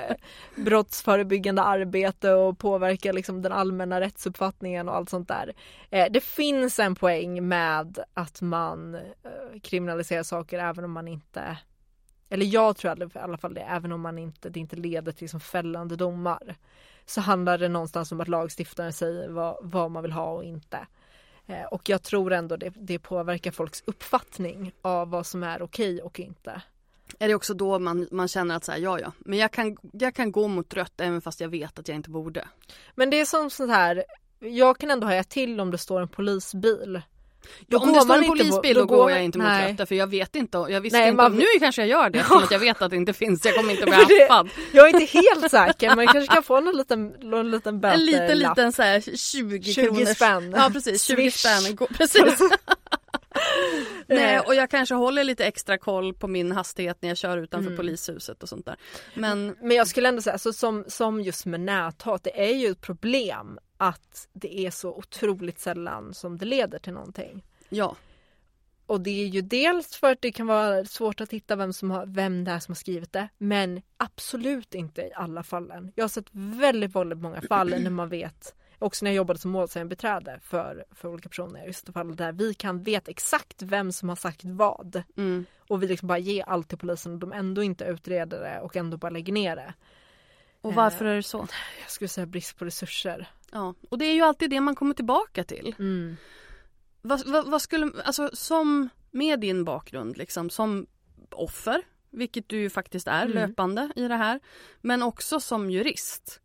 brottsförebyggande arbete och påverka liksom den allmänna rättsuppfattningen och allt sånt där. Eh, det finns en poäng med att man eh, kriminaliserar saker även om man inte eller jag tror i alla fall det, även om man inte, det inte leder till liksom fällande domar. Så handlar det någonstans om att lagstiftaren säger vad, vad man vill ha och inte. Eh, Och jag tror ändå det, det påverkar folks uppfattning av vad som är okej och inte. Är det också då man, man känner att så här, ja ja, men jag kan, jag kan gå mot rött även fast jag vet att jag inte borde. Men det är som sånt här, jag kan ändå haja till om det står en polisbil. Ja, om det står en polisbil då går jag inte mot nej. rött därför jag vet inte, jag visste Nej, inte, man- nu kanske jag gör det eftersom att jag vet att det inte finns, jag kommer inte bli haffad. Jag är inte helt säker men kanske kan få någon liten, någon liten En böterlapp. liten liten så här 20, 20 kronors spänn. Ja precis, 20 Swish. spänn. Precis. Nej Eh. och jag kanske håller lite extra koll på min hastighet när jag kör utanför Mm. polishuset och sånt där. Men Men jag skulle ändå säga, alltså, som, som just med näthat, det är ju ett problem att det är så otroligt sällan som det leder till någonting. ja, Och det är ju dels för att det kan vara svårt att hitta vem, som har, vem det är som har skrivit det, men absolut inte i alla fallen. Jag har sett väldigt, väldigt många fall när man vet, också när jag jobbade som målsägandebiträde för, för olika personer, just fall där vi kan veta exakt vem som har sagt vad. mm. Och vi liksom bara ger allt till polisen och de ändå inte utreder det och ändå bara lägger ner det. Och varför är det så? Jag skulle säga brist på resurser. Ja, och det är ju alltid det man kommer tillbaka till. Mm. Vad, vad, vad skulle, alltså som med din bakgrund liksom, som offer, vilket du ju faktiskt är Mm. löpande i det här, men också som jurist.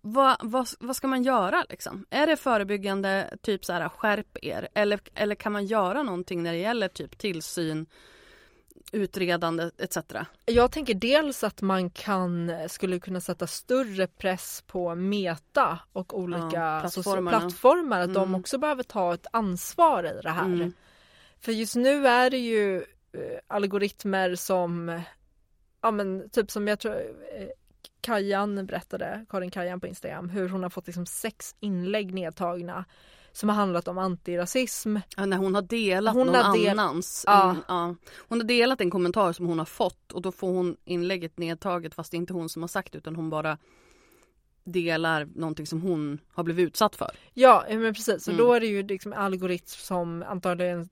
Vad, vad, vad ska man göra liksom? Är det förebyggande, typ så här skärp er? Eller, eller kan man göra någonting när det gäller typ tillsyn, utredande etc? Jag tänker dels att man kan, skulle kunna sätta större press på Meta och olika Ja, plattformar, att de Mm. också behöver ta ett ansvar i det här. Mm. För just nu är det ju eh, algoritmer som, ja men typ som jag tror eh, Kajan berättade, Karin Kajan på Instagram, hur hon har fått liksom sex inlägg nedtagna som har handlat om antirasism. Ja, när hon har delat Hon någon har del- annans. Ja. In, ja. Hon har delat en kommentar som hon har fått och då får hon inlägget nedtaget fast det är inte hon som har sagt utan hon bara delar någonting som hon har blivit utsatt för. Ja men precis, så Mm. då är det ju liksom algoritm som antagligen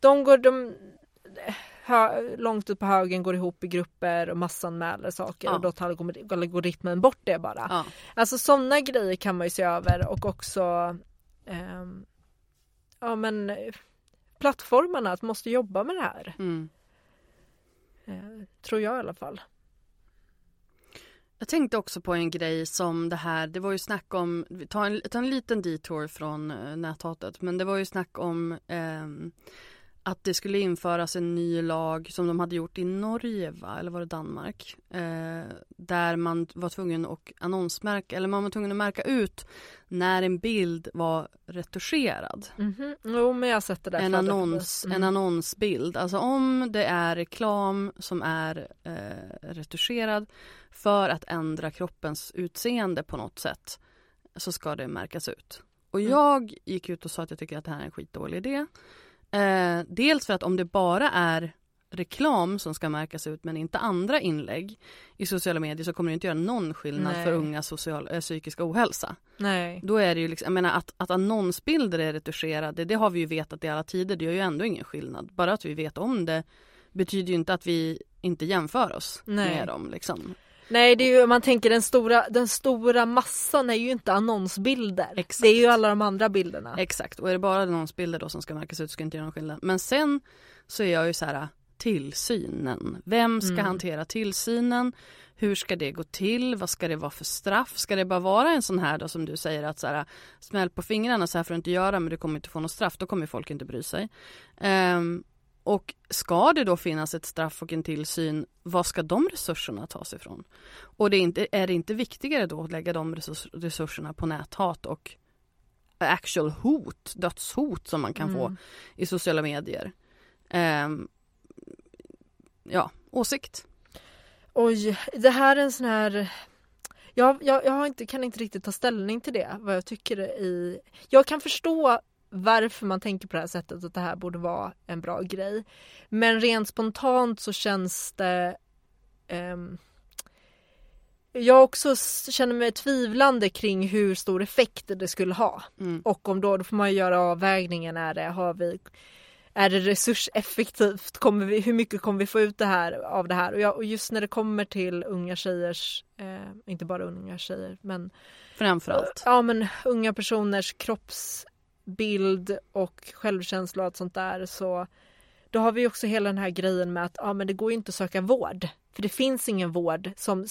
de går de, hö, långt ut på högen går ihop i grupper och massanmäler saker Ja. och då tar algori- algoritmen bort det bara. Ja. Alltså sådana grejer kan man ju se över och också ehm, ja men eh, plattformarna att måste jobba med det här. Mm. Eh, tror jag i alla fall. Jag tänkte också på en grej som det här, det var ju snack om, tar en, ta en liten detour från uh, näthatet, men det var ju snack om ehm, att det skulle införas en ny lag som de hade gjort i Norge, va? eller var det Danmark? Eh, där man var tvungen att annonsmärka, eller man var tvungen att märka ut när en bild var retuscherad. Mhm. Jo men jag har sett det där En, annons, Mm. en annonsbild. Alltså om det är reklam som är eh, retuscherad för att ändra kroppens utseende på något sätt så ska det märkas ut. Och Mm. jag gick ut och sa att jag tycker att det här är en skitdålig idé. Eh, dels för att om det bara är reklam som ska märkas ut men inte andra inlägg i sociala medier så kommer det inte göra någon skillnad Nej. för unga social, eh, psykisk ohälsa. Nej. Då är det ju liksom, jag menar att, att annonsbilder är retuscherade, det har vi ju vetat i alla tider, det gör ju ändå ingen skillnad. Bara att vi vet om det betyder ju inte att vi inte jämför oss Nej. med dem liksom. Nej det är ju, man tänker den stora, den stora massan är ju inte annonsbilder. Exakt. Det är ju alla de andra bilderna. Exakt, och är det bara annonsbilder då som ska märkas ut ska inte göra någon skillnad. Men sen så är jag ju så här tillsynen. Vem ska Mm. hantera tillsynen? Hur ska det gå till? Vad ska det vara för straff? Ska det bara vara en sån här då som du säger att så här, smäll på fingrarna så här får du inte göra men du kommer inte få något straff. Då kommer folk inte bry sig. Ehm, och ska det då finnas ett straff och en tillsyn, var ska de resurserna tas ifrån? Och det är, inte, är det inte viktigare då att lägga de resurs, resurserna på näthat och actual hot, dödshot som man kan få Mm. i sociala medier? Ehm, ja, åsikt. Oj, det här är en sån här... Jag, jag, jag har inte, kan inte riktigt ta ställning till det, vad jag tycker i... Jag kan förstå varför man tänker på det här sättet, att det här borde vara en bra grej. Men rent spontant så känns det... ehm, jag också känner mig tvivlande kring hur stor effekt det skulle ha. Mm. Och om då, då får man göra avvägningen, är det, har vi, är det resurseffektivt? Kommer vi, hur mycket kommer vi få ut det här, av det här? Och, jag, och just när det kommer till unga tjejers, eh, inte bara unga tjejer, men, Framförallt. ja, men unga personers kroppsbild och självkänsla och allt sånt där så då har vi också hela den här grejen med att ja, men det går ju inte att söka vård. För det finns ingen vård som,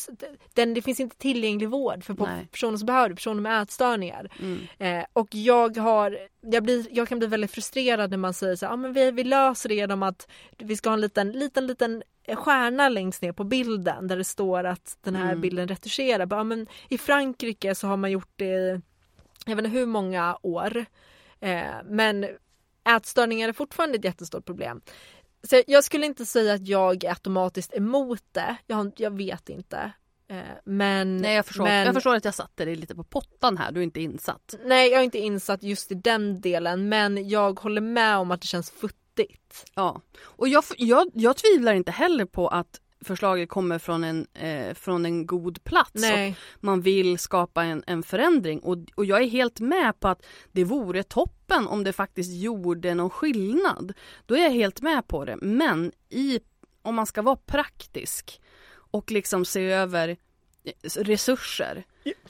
den, det finns inte tillgänglig vård för Nej. personer som behöver personer med ätstörningar. Mm. Eh, och jag har, jag, blir, jag kan bli väldigt frustrerad när man säger så ah, men vi, vi löser det genom att vi ska ha en liten, liten, liten stjärna längst ner på bilden där det står att den här Mm. bilden retuscherar. Ah, men I Frankrike så har man gjort det i, jag vet inte hur många år. Eh, men ätstörningar är fortfarande ett jättestort problem. Så jag skulle inte säga att jag är automatiskt emot det. Jag, jag vet inte. Eh, men, Nej jag förstår, men, jag förstår att jag satte dig lite på pottan här, du är inte insatt. Nej, jag är inte insatt just i den delen men jag håller med om att det känns futtigt. Ja, och jag, jag, jag tvivlar inte heller på att förslaget kommer från en, eh, från en god plats Nej. och man vill skapa en, en förändring och, och jag är helt med på att det vore toppen om det faktiskt gjorde någon skillnad. Då är jag helt med på det men i, om man ska vara praktisk och liksom se över eh, resurser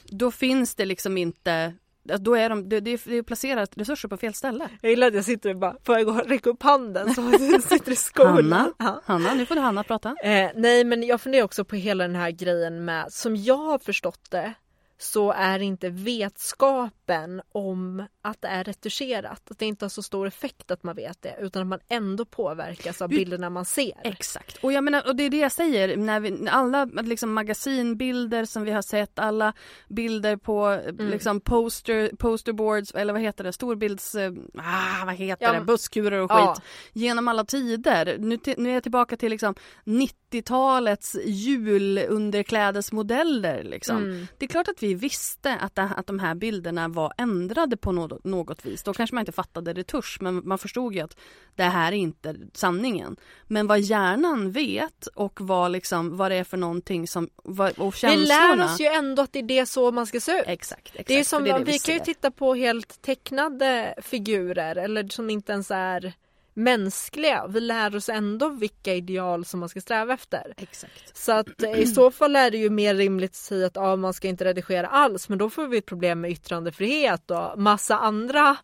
då finns det liksom inte då är de, det, det är- placerat resurser på fel ställe. Jag gillar att jag sitter och bara, får jag gå och räcka upp handen så sitter i skolan. Hanna, Ja. Hanna, nu får du Hanna prata. Eh, nej men jag funderar också på hela den här grejen med, som jag har förstått det så är inte vetskapen om att det är retuscherat, att det inte har så stor effekt att man vet det utan att man ändå påverkas av bilderna man ser. Exakt. Och jag menar, och det är det jag säger, när vi, alla liksom magasinbilder som vi har sett, alla bilder på Mm. liksom poster, posterboards, eller vad heter det, storbilds, eh, ah, vad heter Ja, det, busskurer och skit. Ja. Genom alla tider. Nu, nu är jag tillbaka till liksom 90-talets julunderklädesmodeller liksom. Mm. Det är klart att vi visste att, att de här bilderna var ändrade på något, något vis. Då kanske man inte fattade retusch men man förstod ju att det här är inte sanningen. Men vad hjärnan vet och vad, liksom, vad det är för någonting som, vad, och Vi känslorna. lär oss ju ändå att det är det så man ska se ut. Exakt, exakt. Det är som, det det vi kan ju titta på helt tecknade figurer eller som inte ens är mänskliga. Vi lär oss ändå vilka ideal som man ska sträva efter. Exakt. Så att eh, i så fall är det ju mer rimligt att säga att ja, man ska inte redigera alls men då får vi ett problem med yttrandefrihet och massa andra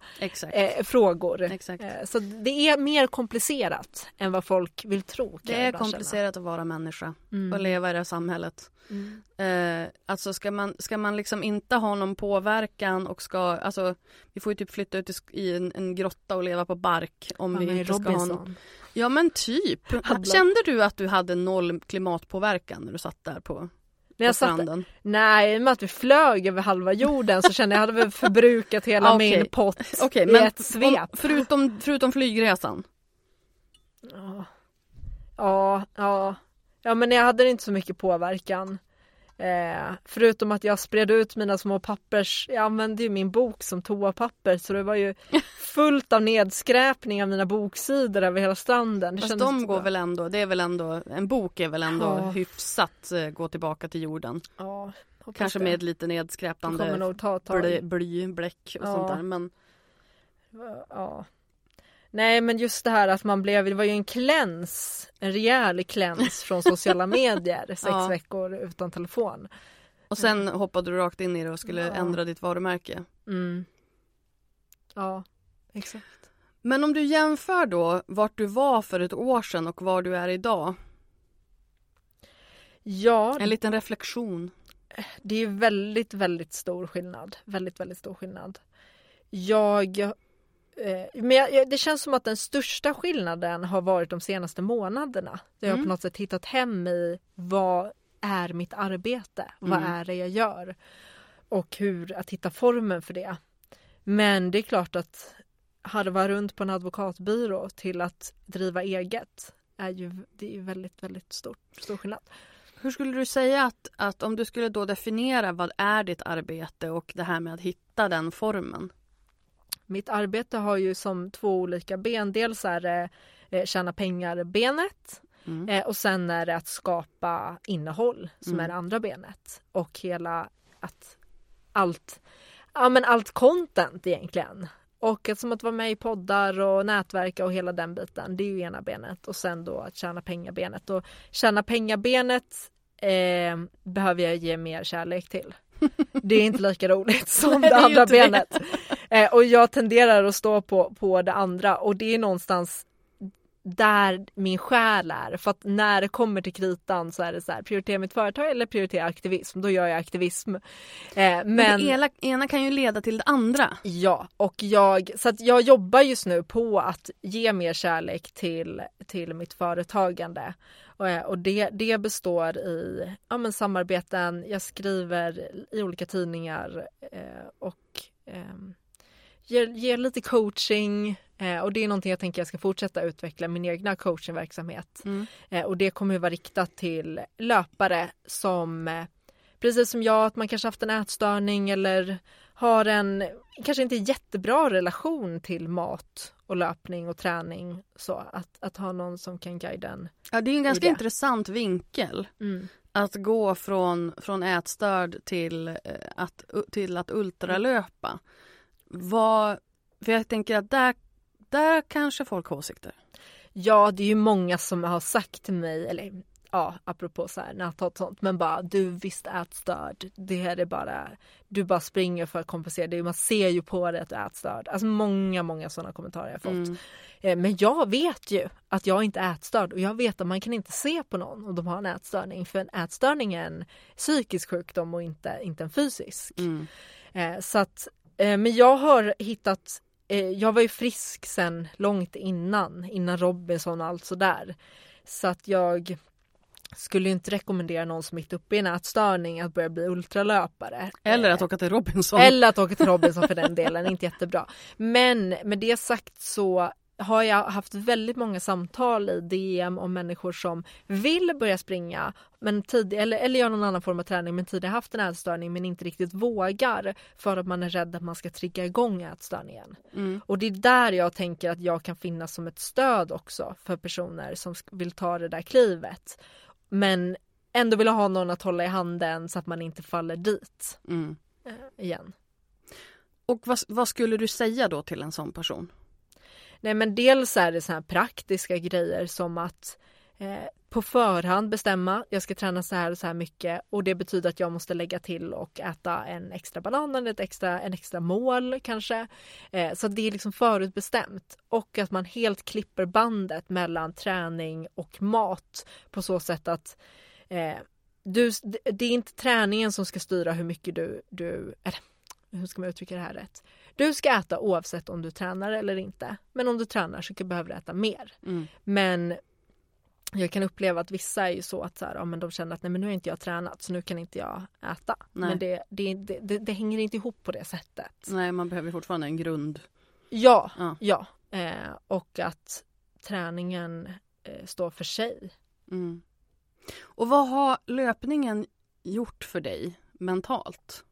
eh, frågor. Exakt. Eh, så det är mer komplicerat än vad folk vill tro. Det är känna. komplicerat att vara människa Mm. och leva i det här samhället. Mm. Eh, alltså ska man, ska man liksom inte ha någon påverkan och ska, alltså vi får ju typ flytta ut i, en, en grotta och leva på bark om Ja, vi inte ska ha. Robinson. Ja men typ. Kände du att du hade noll klimatpåverkan när du satt där på, När jag satt, nej, i och med att vi flög över halva jorden så kände jag att jag hade förbrukat hela Ah, okej. min pott Okej i ett svep. om, förutom, förutom flygresan. Ja. ja, ja. Ja men jag hade inte så mycket påverkan. Eh, förutom att jag spred ut mina små pappers, jag använde ju min bok som toapapper så det var ju fullt av nedskräpning av mina boksidor över hela stranden. Det Fast de går bra. väl ändå, det är väl ändå, en bok är väl ändå Ja. hyfsat eh, gå tillbaka till jorden. Ja, Kanske det. med lite nedskräpande bly, bläck och Ja. sånt där. Men Ja. Nej men just det här att man blev, det var ju en kläns, en rejäl kläns från sociala medier, sex Ja. veckor utan telefon. Och sen hoppade du rakt in i det och skulle Ja. ändra ditt varumärke. Mm. Ja, exakt. Men om du jämför då vart du var för ett år sedan och var du är idag. Ja, En liten reflektion. det är väldigt, väldigt stor skillnad. Väldigt, väldigt stor skillnad. Jag men jag, det känns som att den största skillnaden har varit de senaste månaderna. Där jag Mm. på något sätt hittat hem i vad är mitt arbete? Vad Mm. är det jag gör? Och hur att hitta formen för det. Men det är klart att harva runt på en advokatbyrå till att driva eget är ju, det är ju väldigt, väldigt stort, stor skillnad. Hur skulle du säga att, att om du skulle då definiera vad är ditt arbete och det här med att hitta den formen? Mitt arbete har ju som två olika ben. Dels är det eh, tjäna pengar-benet Mm. eh, och sen är det att skapa innehåll som Mm. är det andra benet. Och hela att allt, ja men allt content egentligen. Och att som att vara med i poddar och nätverka och hela den biten. Det är ju ena benet och sen då att tjäna pengar-benet. Och tjäna pengar-benet eh, behöver jag ge mer kärlek till. Det är inte lika roligt som Nej, det det andra inte det. benet. Eh, och jag tenderar att stå på, på det andra och det är någonstans där min själ är. För att när det kommer till kritan så är det så här, prioritera mitt företag eller prioritera aktivism? Då gör jag aktivism. Eh, men, Men det ena, ena kan ju leda till det andra. Ja, och jag, så att jag jobbar just nu på att ge mer kärlek till, till mitt företagande. Och, eh, och det, det består i ja, men samarbeten, jag skriver i olika tidningar eh, och eh, ger, ger lite coaching. Eh, och det är någonting jag tänker jag ska fortsätta utveckla min egna coachingverksamhet. Mm. Eh, och det kommer vara riktat till löpare som eh, precis som jag, att man kanske haft en ätstörning eller har en kanske inte jättebra relation till mat och löpning och träning. Så att, att ha någon som kan guida en. Ja, det är en ganska intressant vinkel. Att gå från, från ätstörd till, eh, att, till att ultralöpa. Vad, för jag tänker att där, där kanske folk har åsikter. Ja, det är ju många som har sagt till mig, eller ja, apropå så här näthat sånt, men bara du visst ätstörd. Det här är bara, du bara springer för att kompensera. Det är, man ser ju på dig att du är ätstörd. Alltså många, många sådana kommentarer jag har fått. Mm. Eh, Men jag vet ju att jag inte är ätstörd och jag vet att man kan inte se på någon om de har en ätstörning. För en ätstörning är en psykisk sjukdom och inte, inte en fysisk. Mm. Eh, så att, men jag har hittat, eh, jag var ju frisk sen långt innan, innan Robinson och allt sådär. Så att jag skulle inte rekommendera någon som mitt uppe i en ätstörning att börja bli ultralöpare. Eller Eh, att åka till Robinson. eller att åka till Robinson för den delen, inte jättebra. Men med det sagt så har jag haft väldigt många samtal i DM om människor som vill börja springa men tid, eller, eller göra någon annan form av träning men tidigare haft en ätstörning men inte riktigt vågar för att man är rädd att man ska trigga igång ätstörningen. Mm. Och det är där jag tänker att jag kan finnas som ett stöd också för personer som vill ta det där klivet. Men ändå vill ha någon att hålla i handen så att man inte faller dit Mm. eh, igen. Och vad, vad skulle du säga då till en sån person? Nej men dels är det så här praktiska grejer som att eh, på förhand bestämma, jag ska träna så här och så här mycket och det betyder att jag måste lägga till och äta en extra banan eller ett extra, en extra mål kanske. Eh, så det är liksom förutbestämt och att man helt klipper bandet mellan träning och mat på så sätt att eh, du, det är inte träningen som ska styra hur mycket du, du eller, hur ska man uttrycka det här rätt? Du ska äta oavsett om du tränar eller inte. Men om du tränar så behöver du äta mer. Mm. Men jag kan uppleva att vissa är ju så att så här, ja, men de känner att nej men nu har inte jag tränat så nu kan inte jag äta. Nej. Men det, det, det, det, hänger inte ihop på det sättet. Nej, man behöver fortfarande en grund. Ja, Ja. ja. Eh, och att träningen eh, står för sig. Mm. Och vad har löpningen gjort för dig mentalt?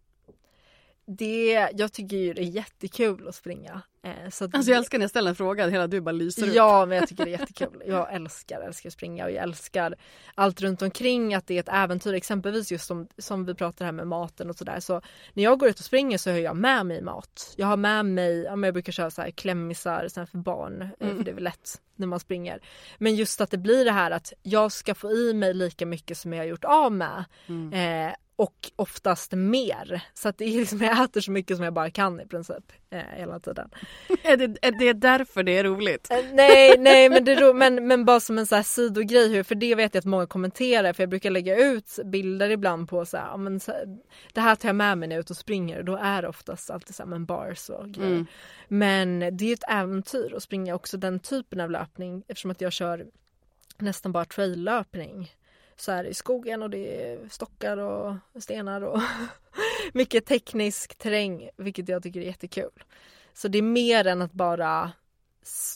Det, jag tycker ju det är jättekul att springa. Eh, så att Alltså jag älskar när jag ställer en fråga, hela du bara lyser upp. Ja, men jag tycker det är jättekul. Jag älskar, älskar att springa och jag älskar allt runt omkring att det är ett äventyr. Exempelvis just som, som vi pratar här med maten och sådär. Så när jag går ut och springer så har jag med mig mat. Jag har med mig, ja, men jag brukar köra så här klämmisar sen för barn, eh, Mm. för det är väl lätt när man springer. Men just att det blir det här att jag ska få i mig lika mycket som jag har gjort av med. Mm. Eh, och oftast mer. Så att det är liksom, jag äter så mycket som jag bara kan i princip eh, hela tiden. Är, det, är det därför det är roligt? Eh, Nej, nej men, det, men, men bara som en så här sidogrej, för det vet jag att många kommenterar för jag brukar lägga ut bilder ibland på så här, men så här, det här tar jag med mig när jag är ute och springer och då är det oftast alltid så här, men bars och grejer. Mm. Men det är ett äventyr att springa också den typen av löpning eftersom att jag kör nästan bara traillöpning. Så är det i skogen och det är stockar och stenar och mycket teknisk terräng vilket jag tycker är jättekul. Så det är mer än att bara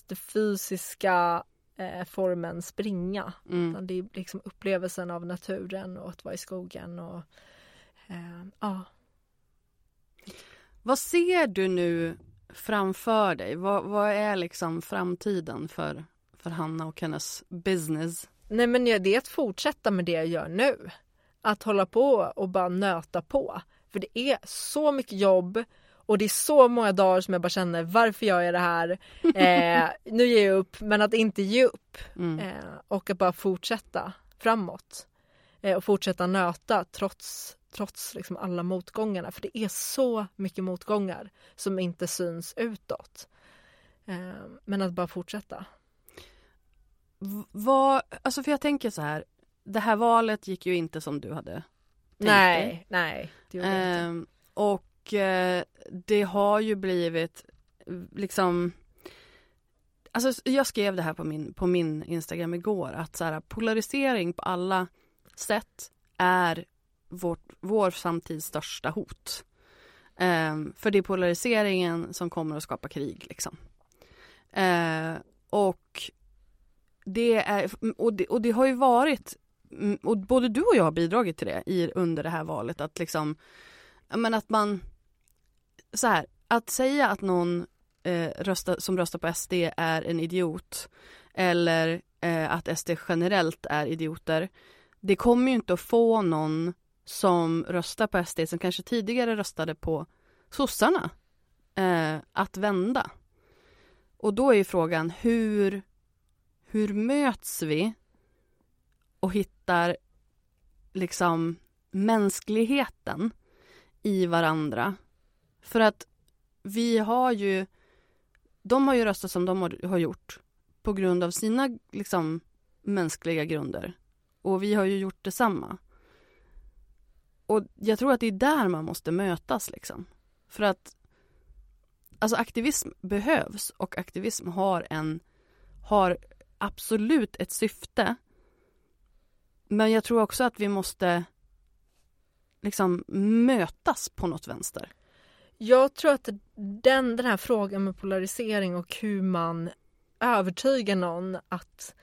det fysiska eh, formen springa. Mm. Det är liksom upplevelsen av naturen och att vara i skogen och eh, ja. Vad ser du nu framför dig? Vad, vad är liksom framtiden för, för Hanna och hennes business? Nej men det är att fortsätta med det jag gör nu. Att hålla på och bara nöta på. För det är så mycket jobb och det är så många dagar som jag bara känner varför gör jag det här? Eh, nu ger jag upp men att inte ge upp. Mm. Eh, och att bara fortsätta framåt. Eh, och fortsätta nöta trots, trots liksom alla motgångarna. För det är så mycket motgångar som inte syns utåt. Eh, men att bara fortsätta. Vad, alltså för jag tänker så här, det här valet gick ju inte som du hade tänkt dig. Nej, nej. Det jag inte. Ehm, och eh, det har ju blivit eh, liksom Alltså jag skrev det här på min, på min Instagram igår att så här, polarisering på alla sätt är vårt, vår samtids största hot. Ehm, för det är polariseringen som kommer att skapa krig liksom. Eh, och det är, och det, och det har ju varit, mm, och både du och jag har bidragit till det i, under det här valet att liksom, men att man, så här, att säga att någon eh, rösta, som röstar på SD är en idiot eller eh, att SD generellt är idioter, det kommer ju inte att få någon som röstar på SD som kanske tidigare röstade på sossarna eh, att vända. Och då är ju frågan hur, hur möts vi och hittar liksom mänskligheten i varandra. För att vi har ju, de har ju röstat som de har, har gjort på grund av sina liksom mänskliga grunder. Och vi har ju gjort detsamma. Och jag tror att det är där man måste mötas liksom. För att alltså aktivism behövs och aktivism har en har absolut ett syfte. Men jag tror också att vi måste liksom mötas på något vänster. Jag tror att den, den här frågan med polarisering och hur man övertygar någon att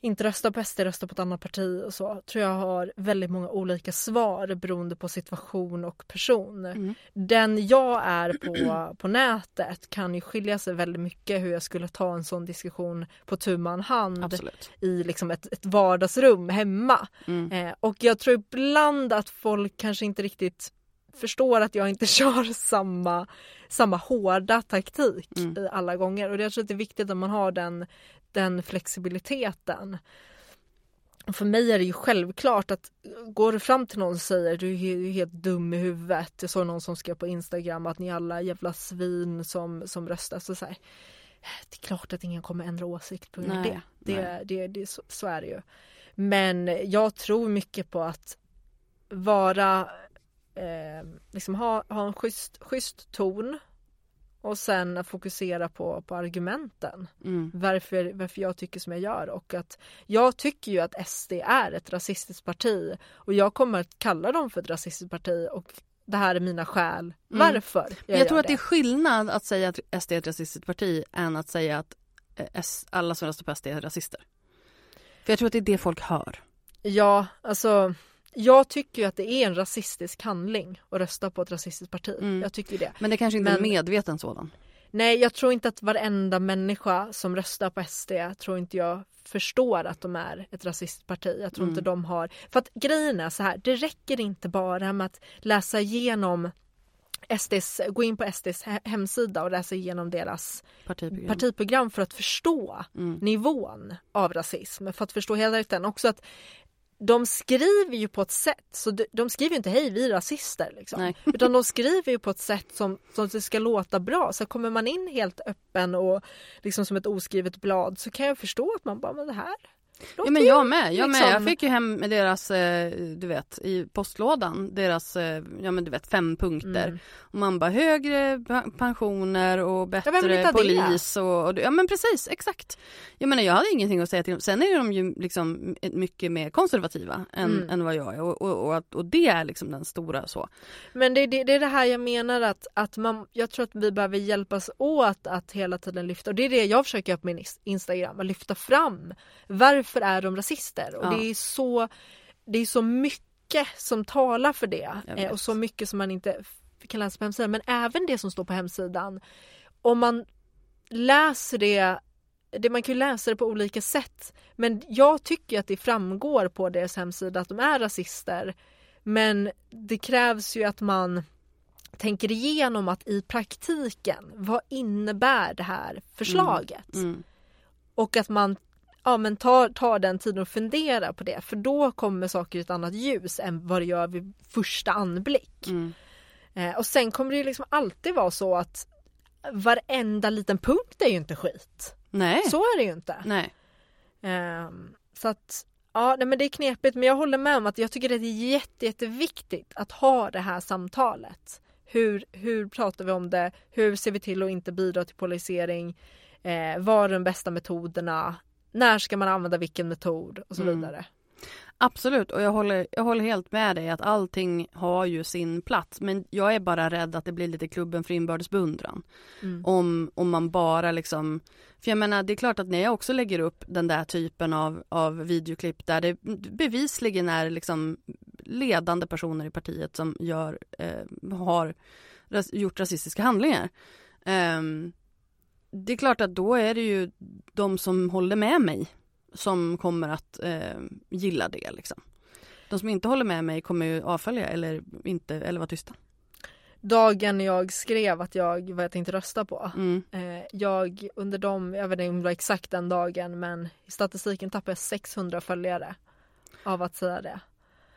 inte rösta på SD, rösta på ett annat parti och så tror jag har väldigt många olika svar beroende på situation och person. Mm. Den jag är på, på nätet kan ju skilja sig väldigt mycket hur jag skulle ta en sån diskussion på tu man hand Absolut. i liksom ett, ett vardagsrum hemma. Mm. Eh, och jag tror ibland att folk kanske inte riktigt förstår att jag inte kör samma, samma hårda taktik Mm. alla gånger. Och jag tror att det är viktigt att man har den, den flexibiliteten. Och för mig är det ju självklart att går du fram till någon och säger du är ju helt dum i huvudet. Jag såg någon som skrev på Instagram att ni alla jävla svin som, som röstar. Så, så här, det är klart att ingen kommer ändra åsikt på grund av det. Det, nej. det, det så, så är det ju. Men jag tror mycket på att vara eh, liksom ha, ha en schysst, schysst ton och sen att fokusera på, på argumenten. Mm. Varför, varför jag tycker som jag gör och att jag tycker ju att SD är ett rasistiskt parti och jag kommer att kalla dem för ett rasistiskt parti och det här är mina skäl Mm. varför jag, Jag, gör tror att det är det. skillnad att säga att SD är ett rasistiskt parti än att säga att eh, S- alla som röstar på SD är rasister. För jag tror att det är det folk hör. Ja, alltså jag tycker ju att det är en rasistisk handling att rösta på ett rasistiskt parti. Mm. Jag tycker det. Men det kanske inte är en Men- medveten sådan. Nej, jag tror inte att varenda människa som röstar på SD tror inte jag förstår att de är ett rasistparti. Jag tror Mm. inte de har... För att grejen är så här, det räcker inte bara med att läsa igenom SDs, gå in på SDs he- hemsida och läsa igenom deras Partiprogram. partiprogram för att förstå Mm. nivån av rasism. För att förstå helheten. Också att de skriver ju på ett sätt, så de, skriver ju inte hej vi är rasister liksom. Utan de skriver ju på ett sätt som, som det ska låta bra. Så kommer man in helt öppen och liksom som ett oskrivet blad så kan jag förstå att man bara, men det här Ja men jag med, jag med. liksom- Jag fick ju hem med deras, eh, du vet, i postlådan, deras, eh, ja men du vet fem punkter. Mm. Och man bara högre pensioner och bättre det? polis och, och, ja men precis, exakt. Jag menar jag hade ingenting att säga till dem. Sen är de ju liksom mycket mer konservativa än, Mm. än vad jag är och, och, och, det är liksom den stora så. Men det, det, det är det här jag menar att, att man, jag tror att vi behöver hjälpas åt att hela tiden lyfta, och det är det jag försöker göra på min Instagram, att lyfta fram varför är de rasister? Och Ja. det är så det är så mycket som talar för det eh, och så mycket som man inte kan läsa på hemsidan men även det som står på hemsidan om man läser det det, man kan ju läsa det på olika sätt men jag tycker att det framgår på deras hemsida att de är rasister men det krävs ju att man tänker igenom att i praktiken, vad innebär det här förslaget? Mm. Och att man ja, men tar, tar den tiden och funderar på det för då kommer saker i ett annat ljus än vad det gör vid första anblick. Mm. Eh, och sen kommer det ju liksom alltid vara så att varenda liten punkt är ju inte skit. Nej. Så är det ju inte. Nej. Ehm, så att ja, nej, men det är knepigt men jag håller med om att jag tycker att det är jätte, jätteviktigt att ha det här samtalet. Hur, hur pratar vi om det? Hur ser vi till att inte bidra till polarisering? Eh, vad är de bästa metoderna? När ska man använda vilken metod? Och så Mm. vidare. Absolut och jag håller, jag håller helt med dig att allting har ju sin plats men jag är bara rädd att det blir lite klubben för inbördes beundran. Mm. Om, om man bara liksom, för jag menar det är klart att när jag också lägger upp den där typen av, av videoklipp där det bevisligen är liksom ledande personer i partiet som gör, eh, har ras, gjort rasistiska handlingar. Ehm, det är klart att då är det ju de som håller med mig som kommer att eh, gilla det liksom. De som inte håller med mig kommer ju avfölja eller inte eller vara tysta. Dagen jag skrev att jag vad jag tänkte rösta på. Mm. Eh, jag under dem, jag vet inte om det var exakt den dagen men i statistiken tappade jag 600 följare av att säga det.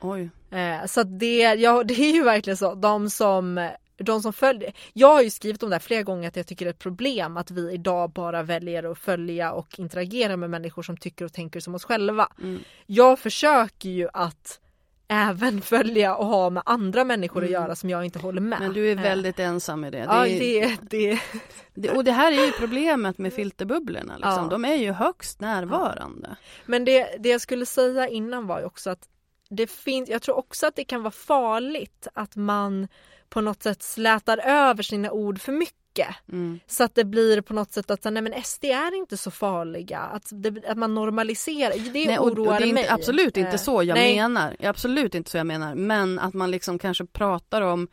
Oj. Eh, så det, ja, det är ju verkligen så. De som, de som följer. Jag har ju skrivit om det här flera gånger att jag tycker det är ett problem att vi idag bara väljer att följa och interagera med människor som tycker och tänker som oss själva. Mm. Jag försöker ju att även följa och ha med andra människor att Mm. göra som jag inte håller med. Men du är Eh, väldigt ensam i det. Ja, är- det, det, det, och det här är ju problemet med filterbubblorna. Liksom. Ja. De är ju högst närvarande. Men det, det jag skulle säga innan var ju också att det finns, jag tror också att det kan vara farligt att man på något sätt slätar över sina ord för mycket. Mm. Så att det blir på något sätt att nej men SD är inte så farliga. Att, det, att man normaliserar, det Nej, och, och det oroar är inte, mig. absolut inte Eh, så jag nej. menar. Absolut inte så jag menar. Men att man liksom kanske pratar om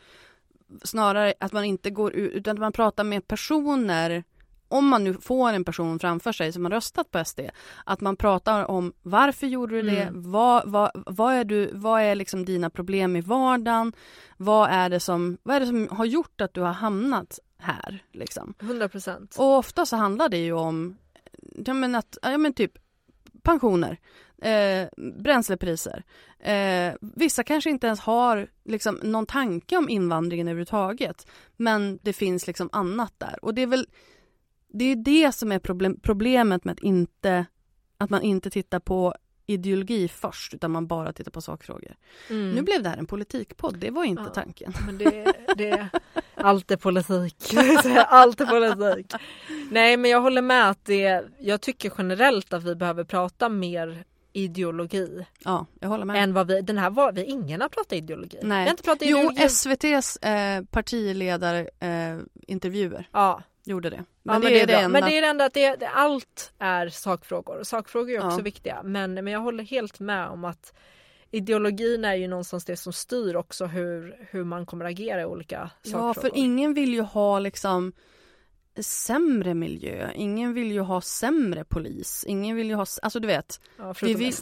snarare att man inte går ut utan att man pratar med personer om man nu får en person framför sig som har röstat på SD, att man pratar om varför gjorde du det, Mm. vad, vad, vad är, du, vad är liksom dina problem i vardagen, vad är, det som, vad är det som har gjort att du har hamnat här? Liksom. 100 procent. Och ofta så handlar det ju om ja, men att, ja, men typ pensioner, eh, bränslepriser. Eh, vissa kanske inte ens har liksom, någon tanke om invandringen överhuvudtaget. Men det finns liksom annat där. Och det är väl det, är det som är problem, problemet med att, inte, att man inte tittar på ideologi först utan man bara tittar på sakfrågor. Mm. Nu blev det här en politikpodd, det var inte Ja. tanken. Men det, det, allt är politik. allt är politik. Nej men jag håller med att det, jag tycker generellt att vi behöver prata mer ideologi Ja, jag håller med. än vad vi, den här var, vi ingen har pratat ideologi. Nej. Vi har inte pratat Jo, ideologi. SVTs eh, partiledarintervjuer eh, intervjuer ja. gjorde det. Men, Men, ja, det, är det bra. enda. men det är det enda att det, det, allt är sakfrågor. Sakfrågor är också Ja. viktiga men, men jag håller helt med om att ideologin är ju någonstans det som styr också hur, hur man kommer agera i olika Ja, sakfrågor. för ingen vill ju ha liksom sämre miljö. Ingen vill ju ha sämre polis. Ingen vill ju ha, alltså du vet. ja, Vi vill,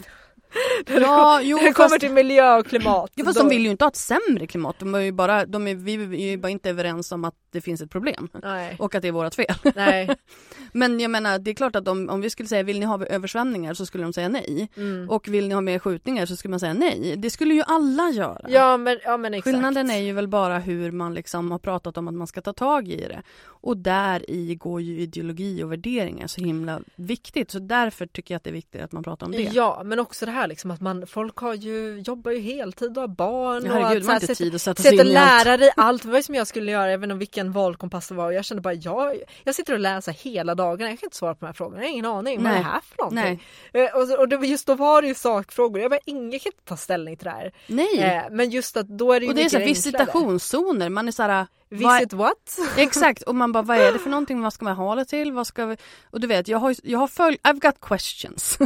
det. ja, jo, När det kommer fast, till miljö och klimat. ja, fast då- de vill ju inte ha ett sämre klimat. De är ju bara, de är, vi är ju bara inte överens om att det finns ett problem. Nej, Och att det är vårt fel. nej. Men jag menar, det är klart att om, om vi skulle säga vill ni ha översvämningar så skulle de säga nej. Mm. Och vill ni ha mer skjutningar så skulle man säga nej. Det skulle ju alla göra. Ja men, ja men exakt. Skillnaden är ju väl bara hur man liksom har pratat om att man ska ta tag i det. Och där i går ju ideologi och värderingar så himla viktigt. Så därför tycker jag att det är viktigt att man pratar om det. Ja men också det här liksom att man, folk har ju, jobbar ju heltid och har barn. Ja, och herregud, att, man har så här, tid att sätta sig in i allt. lärare i allt, ju som jag skulle göra, vet inte vilken valkompass det var och jag kände bara jag, jag sitter och läser hela dagarna, jag kan inte svara på de här frågorna, jag har ingen aning, vad är Nej. det här för någonting? Nej. Eh, Och, och det, just då var det ju sakfrågor, jag bara ingen kan inte ta ställning till det här. Nej. Eh, men just att då är det ju och det är så här, visitationszoner. Man är så här, vad- Visit what? Exakt och man bara vad är det för någonting, vad ska man ha det till, vad ska vi... Och du vet jag har, jag har följ, I've got questions.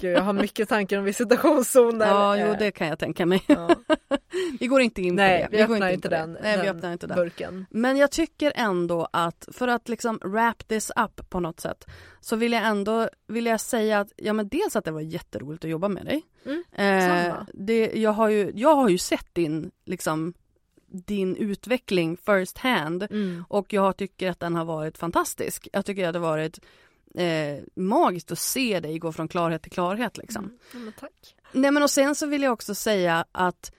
Gud, jag har mycket tankar om visitationszoner. ja jo Eh, det kan jag tänka mig. ja. vi går inte in Nej, på det. vi går öppnar in inte det. den, Nej, vi den öppnar inte den. burken. Men jag tycker ändå att för att liksom wrap this up på något sätt så vill jag ändå vill jag säga att ja men dels att det var jätteroligt att jobba med dig. Mm, eh, samma. det, jag, har ju, jag har ju sett din liksom din utveckling first hand Mm. och jag tycker att den har varit fantastisk. Jag tycker att det har varit eh, magiskt att se dig gå från klarhet till klarhet liksom. Mm. Ja, men tack. Nej men och sen så vill jag också säga att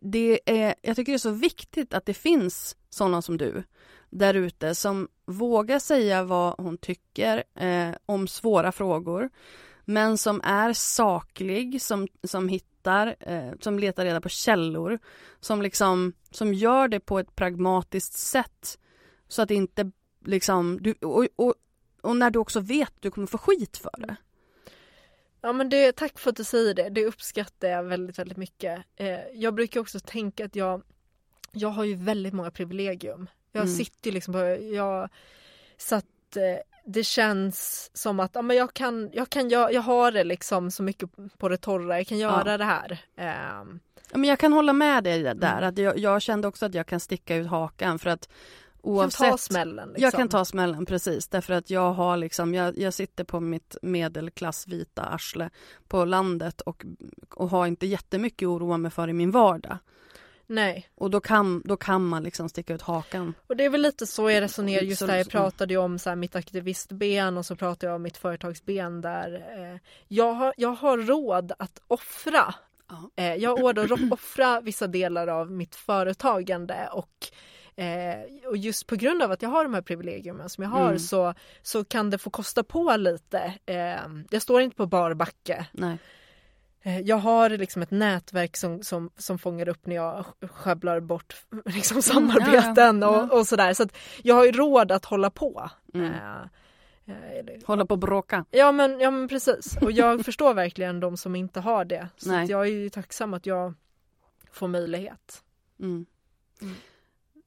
det är, jag tycker det är så viktigt att det finns sådana som du där ute som vågar säga vad hon tycker eh, om svåra frågor men som är saklig, som, som hittar, eh, som letar reda på källor som liksom, som gör det på ett pragmatiskt sätt så att inte liksom, du, och, och, och när du också vet att du kommer få skit för det. Ja men det, tack för att du säger det, det uppskattar jag väldigt väldigt mycket. Eh, jag brukar också tänka att jag, jag har ju väldigt många privilegium. Jag Mm. sitter ju liksom på, jag, så att eh, det känns som att ja, men jag kan, jag kan, jag, jag har det liksom så mycket på det torra, jag kan göra Ja. det här. Ja, men jag kan hålla med dig där. Mm. Att jag, jag kände också att jag kan sticka ut hakan för att jag oavsett... kan ta smällen. Liksom. Jag kan ta smällen precis därför att jag har liksom, jag, jag sitter på mitt medelklassvita arsle på landet och, och har inte jättemycket att oroa mig för i min vardag. Nej, Och då kan, då kan man liksom sticka ut hakan. och det är väl lite så jag resonerar just där. Jag pratade ju om så mitt aktivistben och så pratade jag om mitt företagsben där eh, jag, har, jag har råd att offra Ja. Eh, jag har råd att offra vissa delar av mitt företagande och Eh, och just på grund av att jag har de här privilegierna som jag har Mm. så, så kan det få kosta på lite. Eh, jag står inte på bar backe. Nej. Eh, jag har liksom ett nätverk som, som, som fångar upp när jag sjabblar bort liksom, samarbeten ja, ja. Och, och sådär. Så jag har ju råd att hålla på. Mm. Eh, eh, eller- Hålla på och bråka. Ja men, ja men precis och jag förstår verkligen de som inte har det. Så jag är ju tacksam att jag får möjlighet. Mm.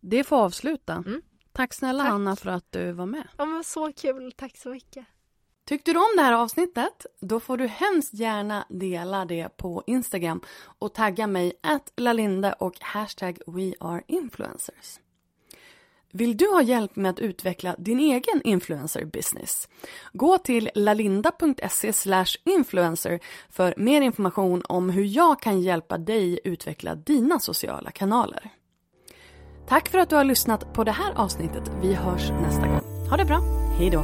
Det får avsluta. Mm. Tack snälla Tack. Hanna för att du var med. Ja men så kul, tack så mycket. Tyckte du om det här avsnittet? Då får du hemskt gärna dela det på Instagram och tagga mig att lalinda och hashtag weareinfluencers. Vill du ha hjälp med att utveckla din egen influencer business? Gå till lalinda.se influencer för mer information om hur jag kan hjälpa dig utveckla dina sociala kanaler. Tack för att du har lyssnat på det här avsnittet. Vi hörs nästa gång. Ha det bra. Hej då.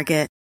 Target.